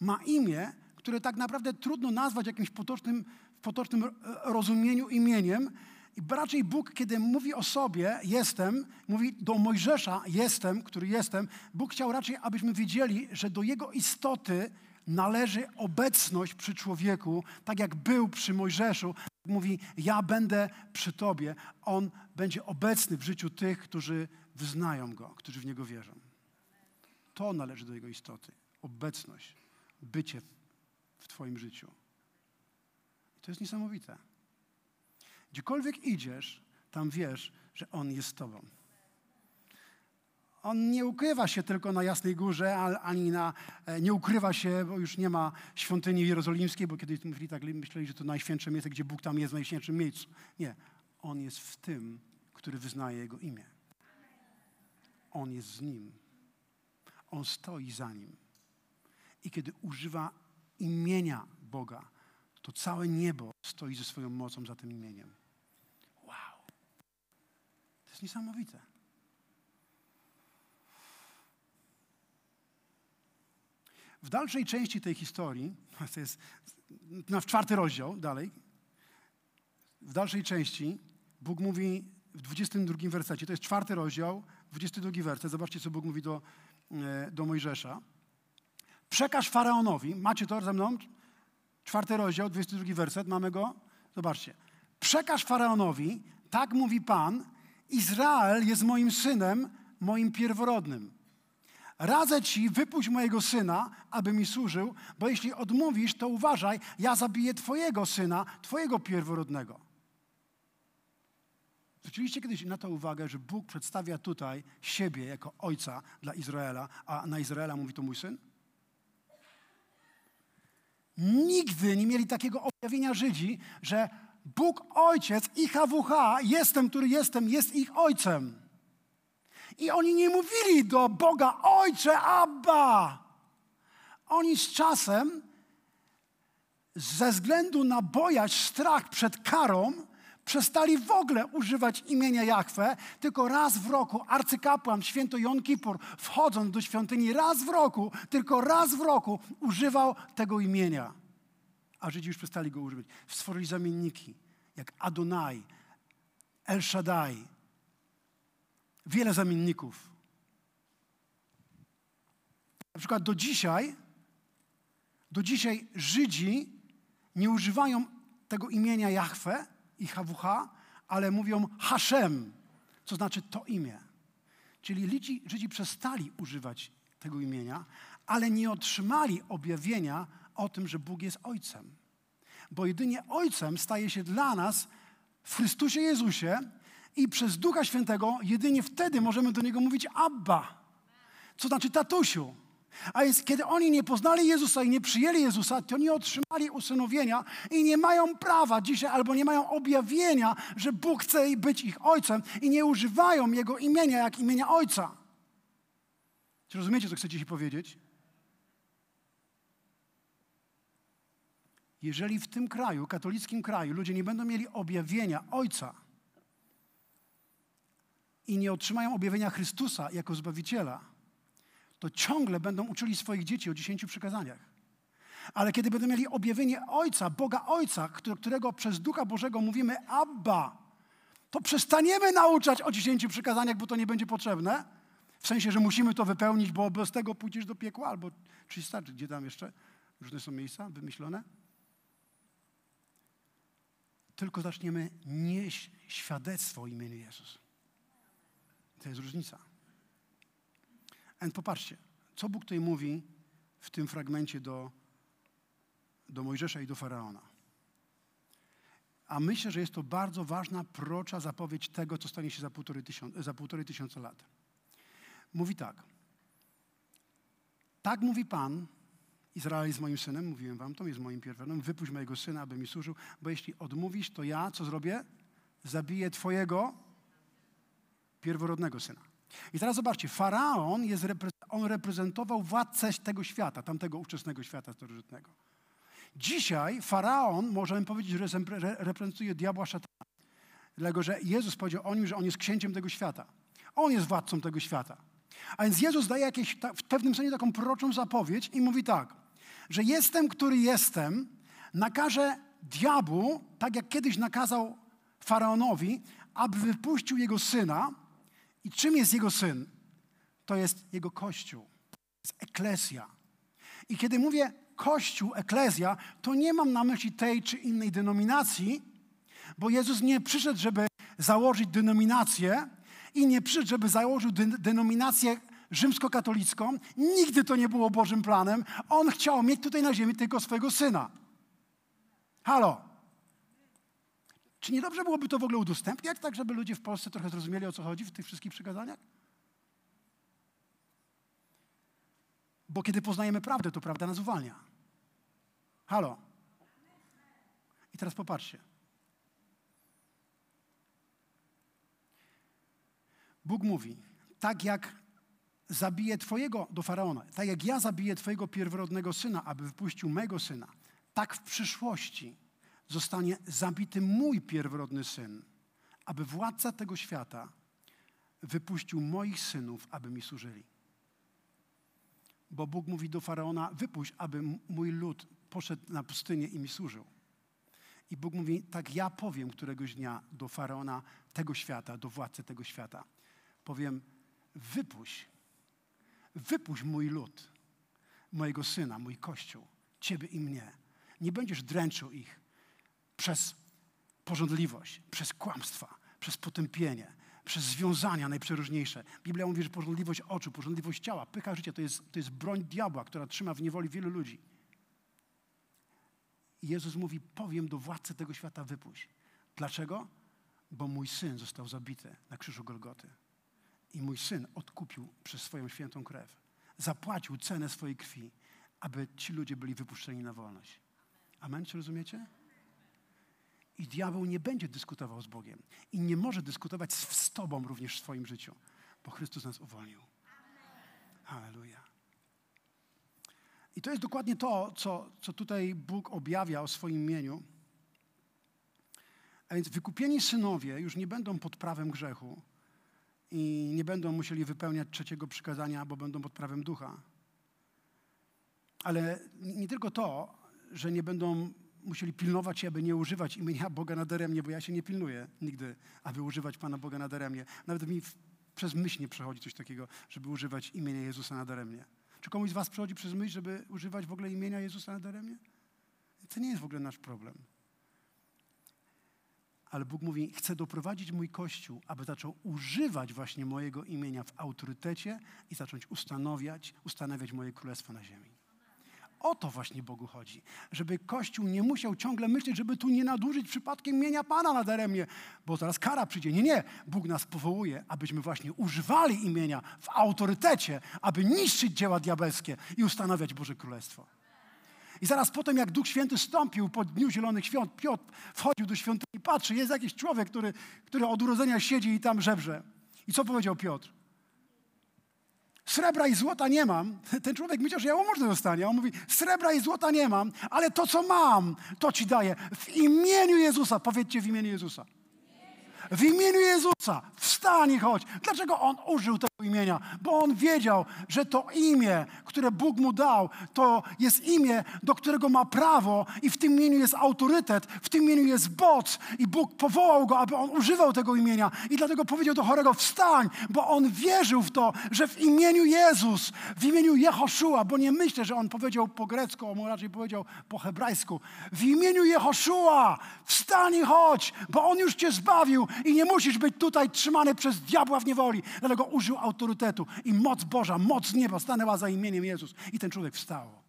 S1: ma imię, które tak naprawdę trudno nazwać jakimś potocznym, w potocznym rozumieniu imieniem. I raczej Bóg, kiedy mówi o sobie, jestem, mówi do Mojżesza, jestem, który jestem, Bóg chciał raczej, abyśmy wiedzieli, że do Jego istoty należy obecność przy człowieku, tak jak był przy Mojżeszu. Mówi, ja będę przy Tobie. On będzie obecny w życiu tych, którzy wyznają Go, którzy w Niego wierzą. To należy do Jego istoty. Obecność, bycie w Twoim życiu. I to jest niesamowite. Gdziekolwiek idziesz, tam wiesz, że On jest z Tobą. on nie ukrywa się tylko na Jasnej Górze, ani na, e, nie ukrywa się, bo już nie ma świątyni jerozolimskiej, bo kiedyś mówili tak, myśleli, że to najświętsze miejsce, gdzie Bóg tam jest w najświętszym miejscu. Nie. On jest w tym, który wyznaje Jego imię. On jest z Nim. On stoi za Nim. I kiedy używa imienia Boga, to całe niebo stoi ze swoją mocą za tym imieniem. Wow. To jest niesamowite. W dalszej części tej historii, to jest na czwarty rozdział dalej, w dalszej części Bóg mówi w 22 wersecie, to jest czwarty rozdział, 22 werset, zobaczcie, co Bóg mówi do, e, do Mojżesza. Przekaż Faraonowi, macie to ze mną? Czwarty rozdział, 22 werset, mamy go? Zobaczcie. Przekaż Faraonowi, tak mówi Pan, Izrael jest moim synem, moim pierworodnym. Radzę ci, wypuść mojego syna, aby mi służył, bo jeśli odmówisz, to uważaj, ja zabiję twojego syna, twojego pierworodnego. Zwróciliście kiedyś na to uwagę, że Bóg przedstawia tutaj siebie jako ojca dla Izraela, a na Izraela mówi to mój syn? Nigdy nie mieli takiego objawienia Żydzi, że Bóg Ojciec, IHWH, jestem, który jestem, jest ich ojcem. I oni nie mówili do Boga Ojcze, Abba. Oni z czasem, ze względu na bojaźń, strach przed karą, przestali w ogóle używać imienia Jahwe, tylko raz w roku arcykapłan święto Jon Kippur, wchodząc do świątyni raz w roku, tylko raz w roku używał tego imienia. A Żydzi już przestali go używać. Stworzyli zamienniki, jak Adonai, El Shaddai, wiele zamienników. Na przykład do dzisiaj, do dzisiaj Żydzi nie używają tego imienia Jahwe i HWH, ale mówią Hashem, co znaczy to imię. Czyli Żydzi, Żydzi przestali używać tego imienia, ale nie otrzymali objawienia o tym, że Bóg jest Ojcem. Bo jedynie Ojcem staje się dla nas w Chrystusie Jezusie i przez Ducha Świętego jedynie wtedy możemy do Niego mówić Abba, co znaczy tatusiu. A więc kiedy oni nie poznali Jezusa i nie przyjęli Jezusa, to nie otrzymali usynowienia i nie mają prawa dzisiaj albo nie mają objawienia, że Bóg chce być ich ojcem i nie używają Jego imienia jak imienia ojca. Czy rozumiecie, co chcecie się powiedzieć? Jeżeli w tym kraju, katolickim kraju, ludzie nie będą mieli objawienia ojca, i nie otrzymają objawienia Chrystusa jako Zbawiciela, to ciągle będą uczyli swoich dzieci o dziesięciu przykazaniach. Ale kiedy będą mieli objawienie Ojca, Boga Ojca, którego przez Ducha Bożego mówimy Abba, to przestaniemy nauczać o dziesięciu przykazaniach, bo to nie będzie potrzebne. W sensie, że musimy to wypełnić, bo bez tego pójdziesz do piekła, albo czy starczy, gdzie tam jeszcze różne są miejsca wymyślone. Tylko zaczniemy nieść świadectwo imieniu Jezus. To jest różnica. A popatrzcie, co Bóg tutaj mówi w tym fragmencie do, do Mojżesza i do Faraona. A myślę, że jest to bardzo ważna, procza zapowiedź tego, co stanie się za półtorej, tysiąca, za półtorej tysiąca lat. Mówi tak. Tak mówi Pan, Izrael jest moim synem, mówiłem wam, to jest moim pierwszym, wypuść mojego syna, aby mi służył, bo jeśli odmówisz, to ja, co zrobię? Zabiję twojego pierworodnego syna. I teraz zobaczcie, faraon jest, on reprezentował władcę tego świata, tamtego ówczesnego świata starożytnego. Dzisiaj faraon, możemy powiedzieć, że reprezentuje diabła szatana. Dlatego, że Jezus powiedział o nim, że on jest księciem tego świata. On jest władcą tego świata. A więc Jezus daje jakieś, w pewnym sensie taką proroczą zapowiedź i mówi tak, że jestem, który jestem, nakaże diabłu, tak jak kiedyś nakazał faraonowi, aby wypuścił jego syna, i czym jest jego syn? To jest jego kościół. Jest eklezja. I kiedy mówię kościół, eklezja, to nie mam na myśli tej czy innej denominacji, bo Jezus nie przyszedł, żeby założyć denominację i nie przyszedł, żeby założył denominację rzymskokatolicką. Nigdy to nie było Bożym planem. On chciał mieć tutaj na ziemi tylko swojego syna. Halo. Czy nie dobrze byłoby to w ogóle udostępniać, tak żeby ludzie w Polsce trochę zrozumieli, o co chodzi w tych wszystkich przykazaniach? Bo kiedy poznajemy prawdę, to prawda nas uwalnia. Halo. I teraz popatrzcie. Bóg mówi, tak jak zabiję Twojego do faraona, tak jak ja zabiję Twojego pierworodnego syna, aby wypuścił mego syna, tak w przyszłości zostanie zabity mój pierworodny syn, aby władca tego świata wypuścił moich synów, aby mi służyli. Bo Bóg mówi do faraona: wypuść, aby mój lud poszedł na pustynię i mi służył. I Bóg mówi: tak ja powiem któregoś dnia do faraona tego świata, do władcy tego świata. Powiem: wypuść, wypuść mój lud, mojego syna, mój kościół, ciebie i mnie. Nie będziesz dręczył ich przez porządliwość, przez kłamstwa, przez potępienie, przez związania najprzeróżniejsze. Biblia mówi, że porządliwość oczu, porządliwość ciała, pycha życia to jest, to jest broń diabła, która trzyma w niewoli wielu ludzi. I Jezus mówi, powiem do władcy tego świata, wypuść. Dlaczego? Bo mój syn został zabity na krzyżu Golgoty. I mój syn odkupił przez swoją świętą krew. Zapłacił cenę swojej krwi, aby ci ludzie byli wypuszczeni na wolność. Amen, czy rozumiecie? I diabeł nie będzie dyskutował z Bogiem. I nie może dyskutować z, z Tobą również w swoim życiu, bo Chrystus nas uwolnił. Halleluja. I to jest dokładnie to, co, co tutaj Bóg objawia o swoim imieniu. A więc wykupieni synowie już nie będą pod prawem grzechu i nie będą musieli wypełniać trzeciego przykazania, bo będą pod prawem ducha. Ale nie tylko to, że nie będą musieli pilnować się, aby nie używać imienia Boga nadaremnie, bo ja się nie pilnuję nigdy, aby używać Pana Boga nadaremnie. Nawet mi przez myśl nie przechodzi coś takiego, żeby używać imienia Jezusa nadaremnie. Czy komuś z was przechodzi przez myśl, żeby używać w ogóle imienia Jezusa nadaremnie? To nie jest w ogóle nasz problem. Ale Bóg mówi, chcę doprowadzić mój Kościół, aby zaczął używać właśnie mojego imienia w autorytecie i zacząć ustanawiać, ustanawiać moje królestwo na ziemi. O to właśnie Bogu chodzi. Żeby Kościół nie musiał ciągle myśleć, żeby tu nie nadużyć przypadkiem imienia Pana nadaremnie, bo zaraz kara przyjdzie. Nie, nie. Bóg nas powołuje, abyśmy właśnie używali imienia w autorytecie, aby niszczyć dzieła diabelskie i ustanawiać Boże Królestwo. I zaraz potem, jak Duch Święty stąpił po Dniu Zielonych Świąt, Piotr wchodził do świątyni i patrzy, jest jakiś człowiek, który, który od urodzenia siedzi i tam żebrze. I co powiedział Piotr? Srebra i złota nie mam. Ten człowiek myślał, że jałmużny dostanie. On mówi, srebra i złota nie mam, ale to, co mam, to ci daję. W imieniu Jezusa. Powiedzcie w imieniu Jezusa. W imieniu Jezusa wstań i chodź. Dlaczego on użył tego imienia? Bo on wiedział, że to imię, które Bóg mu dał, to jest imię, do którego ma prawo i w tym imieniu jest autorytet, w tym imieniu jest boc i Bóg powołał go, aby on używał tego imienia i dlatego powiedział do chorego wstań, bo on wierzył w to, że w imieniu Jezus, w imieniu Jehoszua, bo nie myślę, że on powiedział po grecku, on raczej powiedział po hebrajsku, w imieniu Jehoszua wstań i chodź, bo on już cię zbawił i nie musisz być tutaj trzymany przez diabła w niewoli. Dlatego użył autorytetu i moc Boża, moc nieba stanęła za imieniem Jezus. I ten człowiek wstał.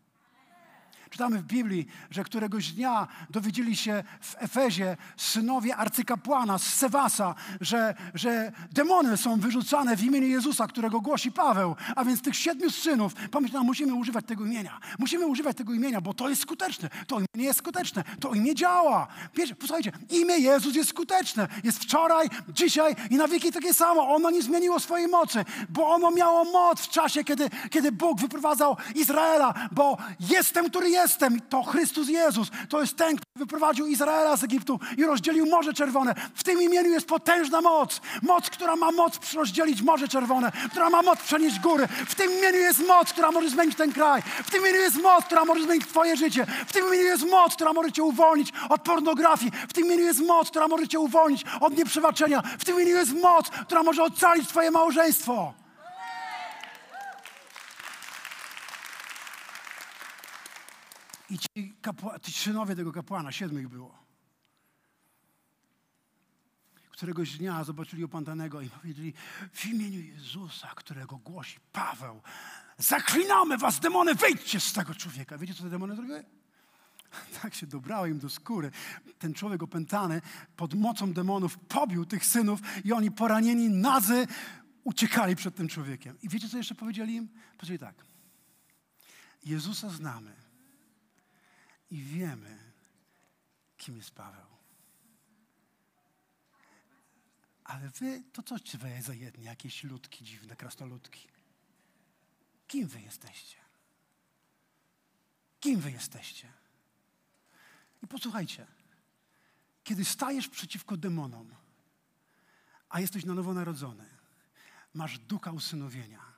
S1: Czytamy w Biblii, że któregoś dnia dowiedzieli się w Efezie synowie arcykapłana z Sewasa, że, że demony są wyrzucane w imieniu Jezusa, którego głosi Paweł. A więc tych siedmiu synów, pomyślałem, musimy używać tego imienia. Musimy używać tego imienia, bo to jest skuteczne. To imię jest skuteczne. To imię działa. Wiecie, posłuchajcie, imię Jezus jest skuteczne. Jest wczoraj, dzisiaj i na wieki takie samo. Ono nie zmieniło swojej mocy, bo ono miało moc w czasie, kiedy, kiedy Bóg wyprowadzał Izraela, bo jestem, który jest jestem, to Chrystus Jezus. To jest ten, który wyprowadził Izraela z Egiptu i rozdzielił Morze Czerwone. W tym imieniu jest potężna moc. Moc, która ma moc rozdzielić Morze Czerwone, która ma moc przenieść góry. W tym imieniu jest moc, która może zmienić ten kraj. W tym imieniu jest moc, która może zmienić Twoje życie. W tym imieniu jest moc, która może Cię uwolnić od pornografii. W tym imieniu jest moc, która może Cię uwolnić od nieprzebaczenia. W tym imieniu jest moc, która może ocalić Twoje małżeństwo. I ci, kapła, ci synowie tego kapłana, siedmiu było, któregoś dnia zobaczyli opętanego i powiedzieli w imieniu Jezusa, którego głosi Paweł, zaklinamy was, demony, wyjdźcie z tego człowieka. Wiecie, co te demony zrobiły? Tak się dobrały im do skóry. Ten człowiek opętany pod mocą demonów pobił tych synów i oni poranieni, nazy, uciekali przed tym człowiekiem. I wiecie, co jeszcze powiedzieli im? Powiedzieli tak. Jezusa znamy i wiemy, kim jest Paweł. Ale wy, to coś wy za jedni, jakieś ludki dziwne, krasnoludki. Kim wy jesteście? Kim wy jesteście? I posłuchajcie, kiedy stajesz przeciwko demonom, a jesteś na nowo narodzony, masz ducha usynowienia,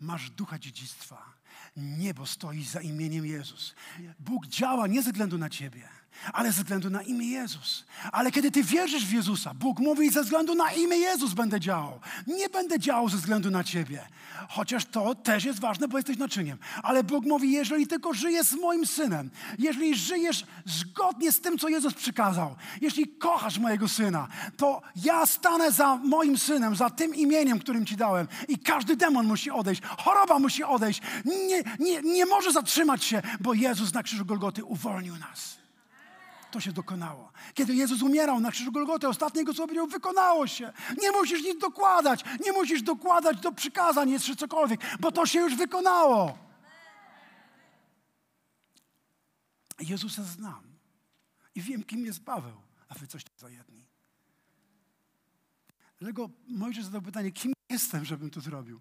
S1: masz ducha dziedzictwa, niebo stoi za imieniem Jezus. Bóg działa nie ze względu na ciebie ale ze względu na imię Jezus. Ale kiedy ty wierzysz w Jezusa, Bóg mówi, ze względu na imię Jezus będę działał. Nie będę działał ze względu na ciebie. Chociaż to też jest ważne, bo jesteś naczyniem. Ale Bóg mówi, jeżeli tylko żyjesz z moim synem, jeżeli żyjesz zgodnie z tym, co Jezus przykazał, jeśli kochasz mojego syna, to ja stanę za moim synem, za tym imieniem, którym ci dałem. I każdy demon musi odejść, choroba musi odejść. Nie, nie, nie może zatrzymać się, bo Jezus na krzyżu Golgoty uwolnił nas to się dokonało. Kiedy Jezus umierał na krzyżu Golgoty, ostatnie Jego słowo wykonało się. Nie musisz nic dokładać, nie musisz dokładać do przykazań jeszcze cokolwiek, bo to się już wykonało. Jezusa znam i wiem, kim jest Paweł, a wy coś za jedni. Dlatego Mojżesz zadał pytanie, kim jestem, żebym to zrobił?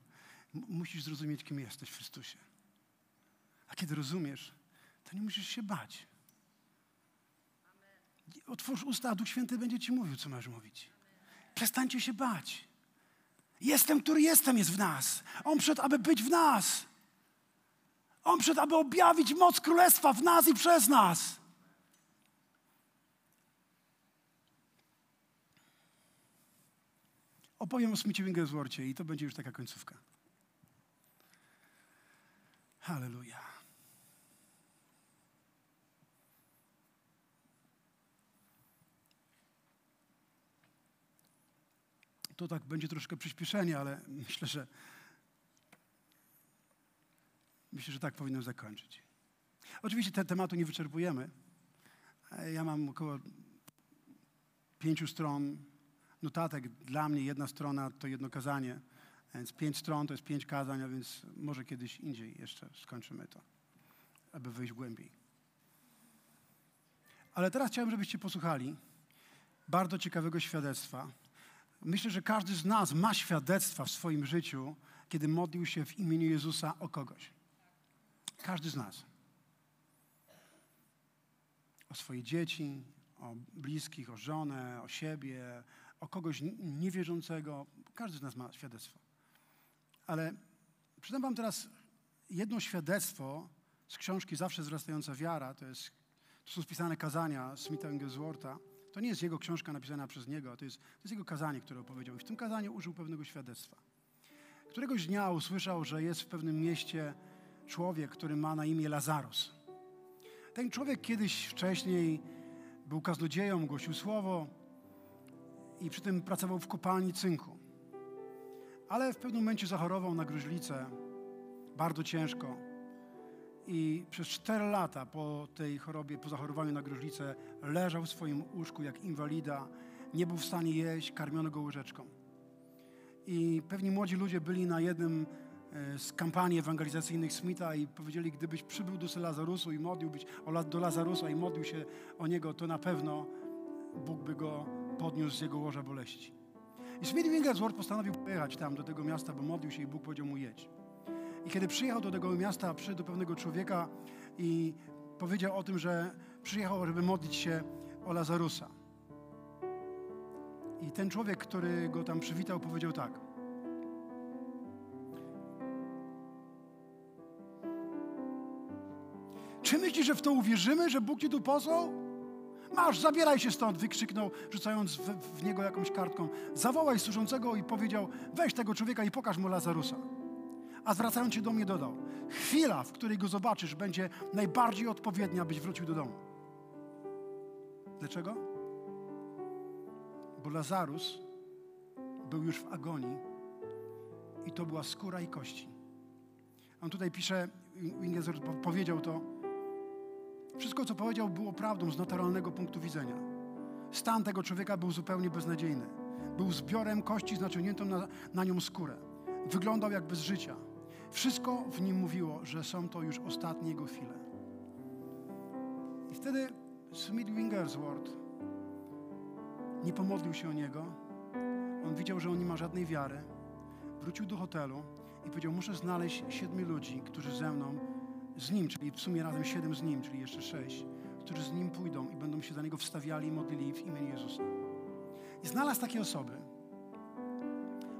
S1: Musisz zrozumieć, kim jesteś w Chrystusie. A kiedy rozumiesz, to nie musisz się bać. Otwórz usta, a Duch Święty będzie ci mówił, co masz mówić. Przestańcie się bać. Jestem, który jestem, jest w nas. On przyszedł, aby być w nas. On przyszedł, aby objawić moc Królestwa w nas i przez nas. Opowiem o Smithie Wigglesworthie i to będzie już taka końcówka. Hallelujah. To tak będzie troszkę przyspieszenie, ale myślę, że myślę, że tak powinno zakończyć. Oczywiście te tematu nie wyczerpujemy. Ja mam około pięciu stron notatek. Dla mnie jedna strona to jedno kazanie, więc pięć stron to jest pięć kazań, a więc może kiedyś indziej jeszcze skończymy to, aby wyjść głębiej. Ale teraz chciałem, żebyście posłuchali bardzo ciekawego świadectwa Myślę, że każdy z nas ma świadectwa w swoim życiu, kiedy modlił się w imieniu Jezusa o kogoś. Każdy z nas. O swoje dzieci, o bliskich, o żonę, o siebie, o kogoś niewierzącego. Każdy z nas ma świadectwo. Ale przydam Wam teraz jedno świadectwo z książki Zawsze wzrastająca wiara. To, jest, to są spisane kazania Smitha Wiggleswortha. To nie jest jego książka napisana przez niego, to jest, to jest jego kazanie, które opowiedział. I w tym kazaniu użył pewnego świadectwa. Któregoś dnia usłyszał, że jest w pewnym mieście człowiek, który ma na imię Lazarus. Ten człowiek kiedyś wcześniej był kaznodzieją, głosił słowo i przy tym pracował w kopalni cynku. Ale w pewnym momencie zachorował na gruźlicę bardzo ciężko i przez cztery lata po tej chorobie, po zachorowaniu na gruźlicę, leżał w swoim łóżku jak inwalida, nie był w stanie jeść, karmiono go łyżeczką. I pewni młodzi ludzie byli na jednym e, z kampanii ewangelizacyjnych Smitha i powiedzieli, gdybyś przybył do Lazarusu i modliłbyś do Lazarusa i modlił się o niego, to na pewno Bóg by go podniósł z jego łoża boleści. I Smith Wigglesworth postanowił pojechać tam do tego miasta, bo modlił się i Bóg powiedział mu jedź. I kiedy przyjechał do tego miasta, przyszedł do pewnego człowieka i powiedział o tym, że przyjechał, żeby modlić się o Lazarusa. I ten człowiek, który go tam przywitał, powiedział tak. Czy myślisz, że w to uwierzymy, że Bóg ci tu posłał? Masz, zabieraj się stąd, wykrzyknął, rzucając w, w niego jakąś kartką. Zawołaj służącego i powiedział, weź tego człowieka i pokaż mu Lazarusa a zwracając się do mnie dodał: Chwila, w której go zobaczysz, będzie najbardziej odpowiednia, abyś wrócił do domu. Dlaczego? Bo Lazarus był już w agonii i to była skóra i kości. On tutaj pisze, Wingezer powiedział to, wszystko, co powiedział, było prawdą z naturalnego punktu widzenia. Stan tego człowieka był zupełnie beznadziejny. Był zbiorem kości z naciągniętą na, na nią skórę. Wyglądał jak bez życia Wszystko w nim mówiło, że są to już ostatnie jego chwile. I wtedy Smith Wigglesworth nie pomodlił się o niego. On widział, że on nie ma żadnej wiary. Wrócił do hotelu i powiedział: Muszę znaleźć siedmiu ludzi, którzy ze mną, z nim, czyli w sumie razem siedem z nim, czyli jeszcze sześć, którzy z nim pójdą i będą się za niego wstawiali i modlili w imieniu Jezusa. I znalazł takie osoby.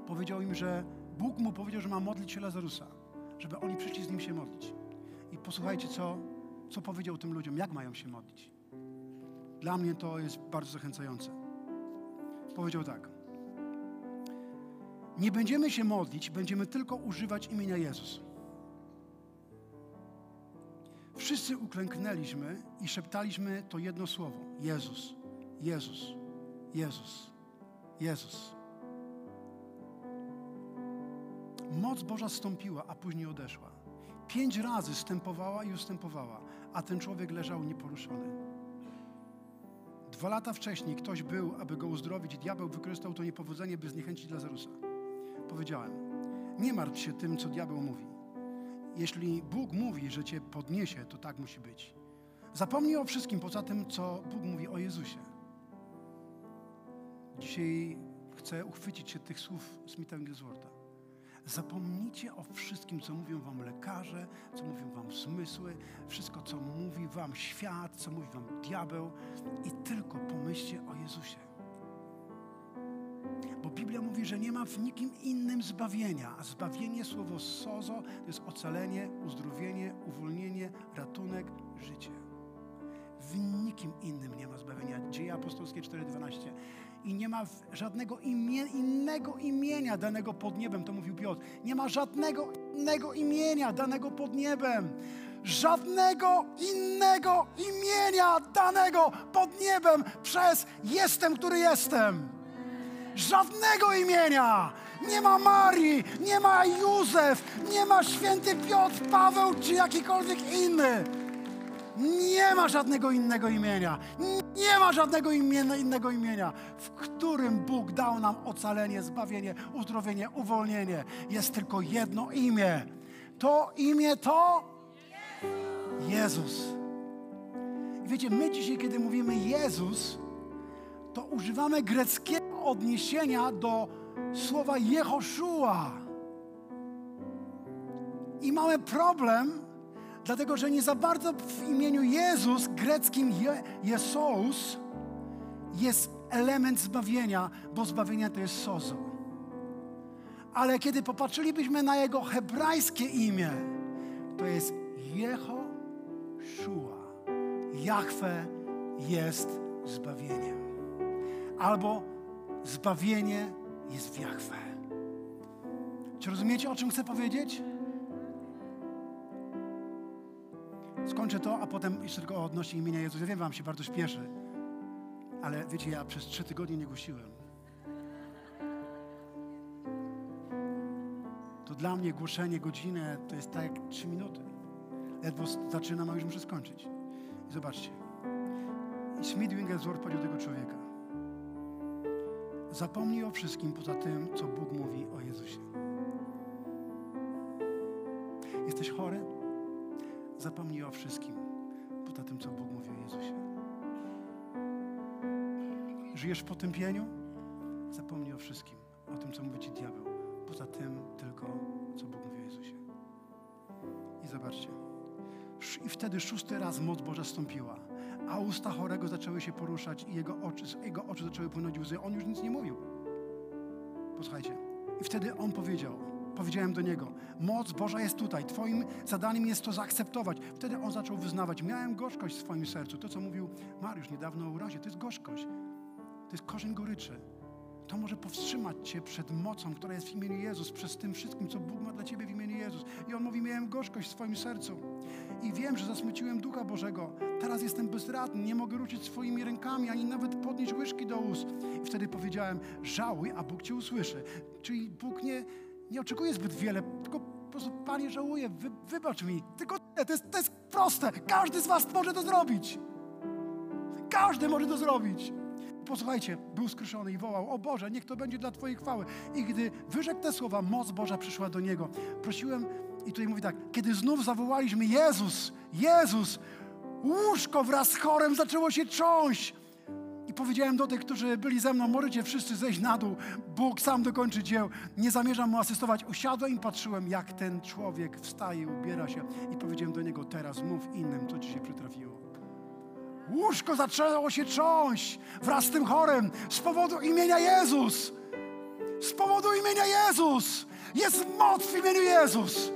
S1: Powiedział im, że Bóg mu powiedział, że ma modlić się Lazarusa, żeby oni przyszli z nim się modlić. I posłuchajcie, co, co powiedział tym ludziom, jak mają się modlić. Dla mnie to jest bardzo zachęcające. Powiedział tak. Nie będziemy się modlić, będziemy tylko używać imienia Jezus. Wszyscy uklęknęliśmy i szeptaliśmy to jedno słowo: Jezus, Jezus, Jezus, Jezus. Moc Boża stąpiła, a później odeszła. Pięć razy stępowała i ustępowała, a ten człowiek leżał nieporuszony. Dwa lata wcześniej ktoś był, aby go uzdrowić, i diabeł wykorzystał to niepowodzenie, by zniechęcić Lazarusa. Powiedziałem: Nie martw się tym, co diabeł mówi. Jeśli Bóg mówi, że cię podniesie, to tak musi być. Zapomnij o wszystkim poza tym, co Bóg mówi o Jezusie. Dzisiaj chcę uchwycić się tych słów Smitha Wiggleswortha. Zapomnijcie o wszystkim, co mówią wam lekarze, co mówią wam zmysły, wszystko, co mówi wam świat, co mówi wam diabeł i tylko pomyślcie o Jezusie. Bo Biblia mówi, że nie ma w nikim innym zbawienia, a zbawienie, słowo sozo, to jest ocalenie, uzdrowienie, uwolnienie, ratunek, życie. W nikim innym nie ma zbawienia. Dzieje apostolskie 4,12 i nie ma żadnego innego imienia danego pod niebem, to mówił Piotr. Nie ma żadnego innego imienia danego pod niebem. Żadnego innego imienia danego pod niebem przez jestem, który jestem. Żadnego imienia. Nie ma Marii, nie ma Józef, nie ma święty Piotr, Paweł czy jakikolwiek inny. Nie ma żadnego innego imienia. Nie ma żadnego imienia, innego imienia, w którym Bóg dał nam ocalenie, zbawienie, uzdrowienie, uwolnienie. Jest tylko jedno imię. To imię to Jezus. Wiecie, my dzisiaj, kiedy mówimy Jezus, to używamy greckiego odniesienia do słowa Jehoszua. I mamy problem, Dlatego, że nie za bardzo w imieniu Jezus, greckim Je Jesous, jest element zbawienia, bo zbawienie to jest sozo. Ale kiedy popatrzylibyśmy na jego hebrajskie imię, to jest Jehoshua. Jahwe jest zbawieniem. Albo zbawienie jest w Jahwe. Czy rozumiecie, o czym chcę powiedzieć? Skończę to, a potem jeszcze tylko odnośnie imienia Jezusa. Ja wiem, wam się bardzo śpieszy, ale wiecie, ja przez trzy tygodnie nie głosiłem. To dla mnie głoszenie godzinę to jest tak jak trzy minuty. Ledwo zaczynam, a już muszę skończyć. I zobaczcie. I Smith Wigglesworth powiedział tego człowieka. Zapomnij o wszystkim poza tym, co Bóg mówi o Jezusie. Jesteś chory? Zapomnij o wszystkim, poza tym, co Bóg mówi o Jezusie. Żyjesz w potępieniu? Zapomnij o wszystkim, o tym, co mówi Ci diabeł, poza tym tylko, co Bóg mówi o Jezusie. I zobaczcie. I wtedy szósty raz moc Boża stąpiła, a usta chorego zaczęły się poruszać i jego oczy, jego oczy zaczęły płynąć łzy. On już nic nie mówił. Posłuchajcie. I wtedy on powiedział, Powiedziałem do niego: Moc Boża jest tutaj. Twoim zadaniem jest to zaakceptować. Wtedy on zaczął wyznawać: Miałem gorzkość w swoim sercu. To, co mówił Mariusz niedawno o urazie, to jest gorzkość. To jest korzeń goryczy. To może powstrzymać Cię przed mocą, która jest w imieniu Jezus, przez tym wszystkim, co Bóg ma dla Ciebie w imieniu Jezus. I On mówi, miałem gorzkość w swoim sercu. I wiem, że zasmuciłem Ducha Bożego. Teraz jestem bezradny, nie mogę ruszyć swoimi rękami, ani nawet podnieść łyżki do ust. I wtedy powiedziałem, żałuj, a Bóg Cię usłyszy. Czyli Bóg nie, nie oczekuję zbyt wiele, tylko po prostu, Panie, żałuję, wy, wybacz mi. Tylko to jest, to jest proste. Każdy z Was może to zrobić. Każdy może to zrobić. Posłuchajcie, był skruszony i wołał, o Boże, niech to będzie dla Twojej chwały. I gdy wyrzekł te słowa, moc Boża przyszła do niego. Prosiłem I tutaj mówi tak, kiedy znów zawołaliśmy Jezus, Jezus, łóżko wraz z chorem zaczęło się trząść. Powiedziałem do tych, którzy byli ze mną, możecie wszyscy zejść na dół, Bóg sam dokończy dzieł, nie zamierzam mu asystować. Usiadłem i patrzyłem, jak ten człowiek wstaje, ubiera się i powiedziałem do niego, teraz mów innym, co ci się przytrafiło. Łóżko zaczęło się trząść wraz z tym chorem z powodu imienia Jezus. Z powodu imienia Jezus. Jest moc w imieniu Jezus.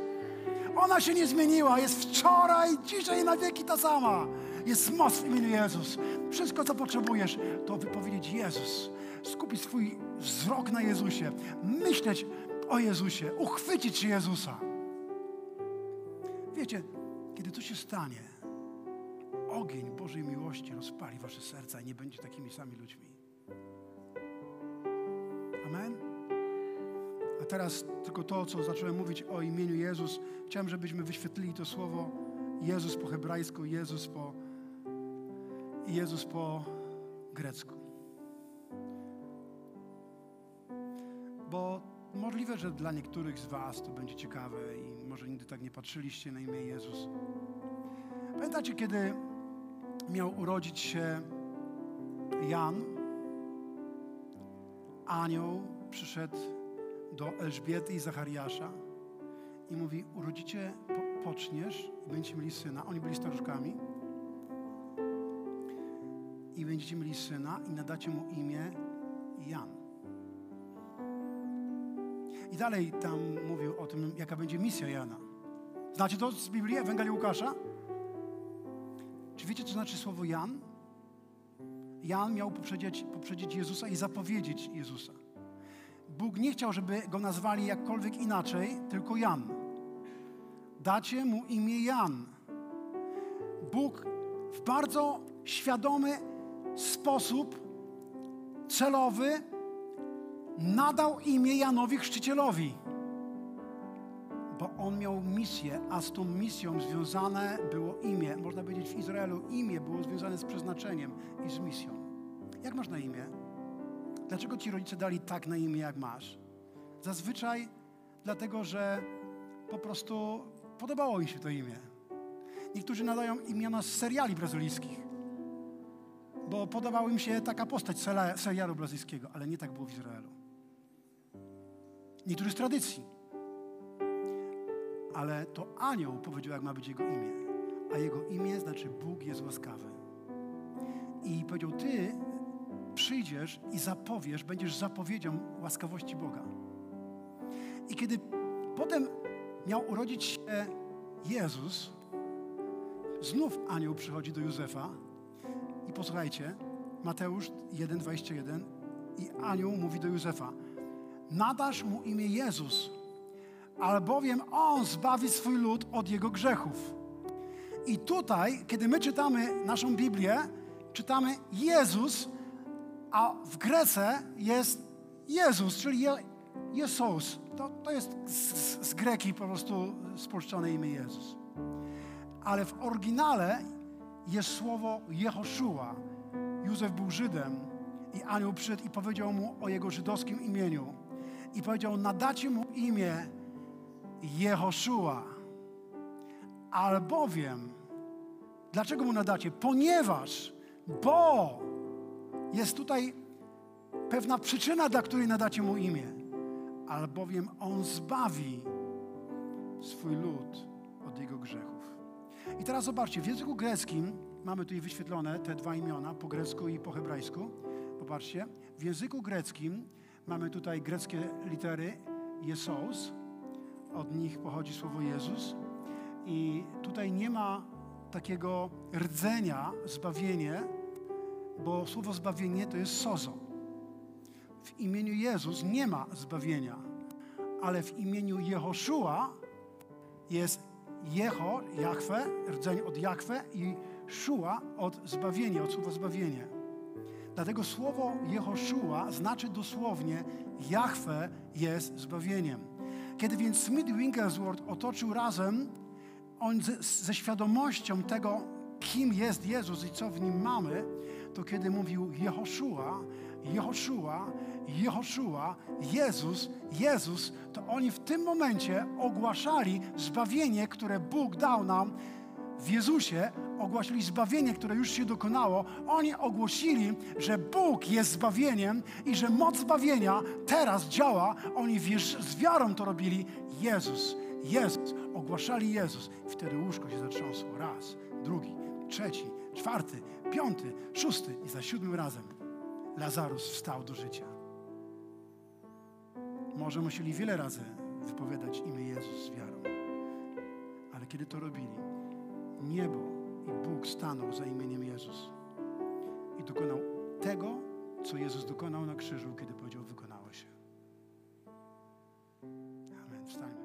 S1: Ona się nie zmieniła. Jest wczoraj, dzisiaj i na wieki ta sama. Jest moc w imieniu Jezus. Wszystko, co potrzebujesz, to wypowiedzieć Jezus. Skupić swój wzrok na Jezusie. Myśleć o Jezusie. Uchwycić Jezusa. Wiecie, kiedy to się stanie, ogień Bożej miłości rozpali wasze serca i nie będziecie takimi sami ludźmi. Amen? A teraz tylko to, co zacząłem mówić o imieniu Jezus. Chciałem, żebyśmy wyświetlili to słowo Jezus po hebrajsku, Jezus po Jezus po grecku. Bo możliwe, że dla niektórych z Was to będzie ciekawe i może nigdy tak nie patrzyliście na imię Jezus. Pamiętacie, kiedy miał urodzić się Jan, anioł przyszedł do Elżbiety i Zachariasza i mówi, urodzicie, po, poczniesz i będziecie mieli syna. Oni byli staruszkami. I będziecie mieli syna i nadacie mu imię Jan. I dalej tam mówił o tym, jaka będzie misja Jana. Znacie to z Biblii, Ewangelii Łukasza? Czy wiecie, co znaczy słowo Jan? Jan miał poprzedzić, poprzedzić Jezusa i zapowiedzieć Jezusa. Bóg nie chciał, żeby go nazwali jakkolwiek inaczej, tylko Jan. Dacie mu imię Jan. Bóg w bardzo świadomy sposób, celowy, nadał imię Janowi Chrzcicielowi bo on miał misję, a z tą misją związane było imię. Można powiedzieć w Izraelu imię było związane z przeznaczeniem i z misją. Jak masz na imię? Dlaczego ci rodzice dali tak na imię, jak masz? Zazwyczaj dlatego, że po prostu podobało im się to imię. Niektórzy nadają imiona z seriali brazylijskich, bo podobała im się taka postać serialu brazylijskiego, ale nie tak było w Izraelu. Niektórzy z tradycji ale to anioł powiedział, jak ma być jego imię. A jego imię znaczy Bóg jest łaskawy. I powiedział, ty przyjdziesz i zapowiesz, będziesz zapowiedzią łaskawości Boga. I kiedy potem miał urodzić się Jezus, znów anioł przychodzi do Józefa i posłuchajcie, Mateusz 1,21 i anioł mówi do Józefa, nadasz mu imię Jezus, albowiem On zbawi swój lud od jego grzechów. I tutaj, kiedy my czytamy naszą Biblię, czytamy Jezus, a w Grece jest Jezus, czyli Je Jezus. To, to jest z, z greki po prostu spolszczone imię Jezus. Ale w oryginale jest słowo Jehoszua. Józef był Żydem i anioł przyszedł i powiedział mu o jego żydowskim imieniu. I powiedział, nadacie mu imię Jehoszua. Albowiem, dlaczego mu nadacie? Ponieważ, bo jest tutaj pewna przyczyna, dla której nadacie mu imię. Albowiem on zbawi swój lud od jego grzechów. I teraz zobaczcie, w języku greckim mamy tutaj wyświetlone te dwa imiona, po grecku i po hebrajsku. Popatrzcie, w języku greckim mamy tutaj greckie litery Jesos, od nich pochodzi słowo Jezus. I tutaj nie ma takiego rdzenia zbawienie, bo słowo zbawienie to jest sozo. W imieniu Jezus nie ma zbawienia, ale w imieniu Jehoszua jest Jeho, Jachwę, rdzeń od Jachwę i Szua od zbawienia, od słowa zbawienie. Dlatego słowo Jehoszua znaczy dosłownie Jachwę jest zbawieniem. Kiedy więc Smith Wigglesworth otoczył razem, on ze, ze świadomością tego, kim jest Jezus i co w nim mamy, to kiedy mówił Jehoszua, Jehoszua, Jehoszua, Jezus, Jezus, to oni w tym momencie ogłaszali zbawienie, które Bóg dał nam w Jezusie, ogłosili zbawienie, które już się dokonało. Oni ogłosili, że Bóg jest zbawieniem i że moc zbawienia teraz działa. Oni z wiarą to robili. Jezus, Jezus, ogłaszali Jezus. Wtedy łóżko się zatrząsło. Raz, drugi, trzeci, czwarty, piąty, szósty i za siódmym razem Lazarus wstał do życia. Może musieli wiele razy wypowiadać imię Jezus z wiarą. Ale kiedy to robili, niebo i Bóg stanął za imieniem Jezus i dokonał tego, co Jezus dokonał na krzyżu, kiedy powiedział: Wykonało się. Amen. Wstańmy.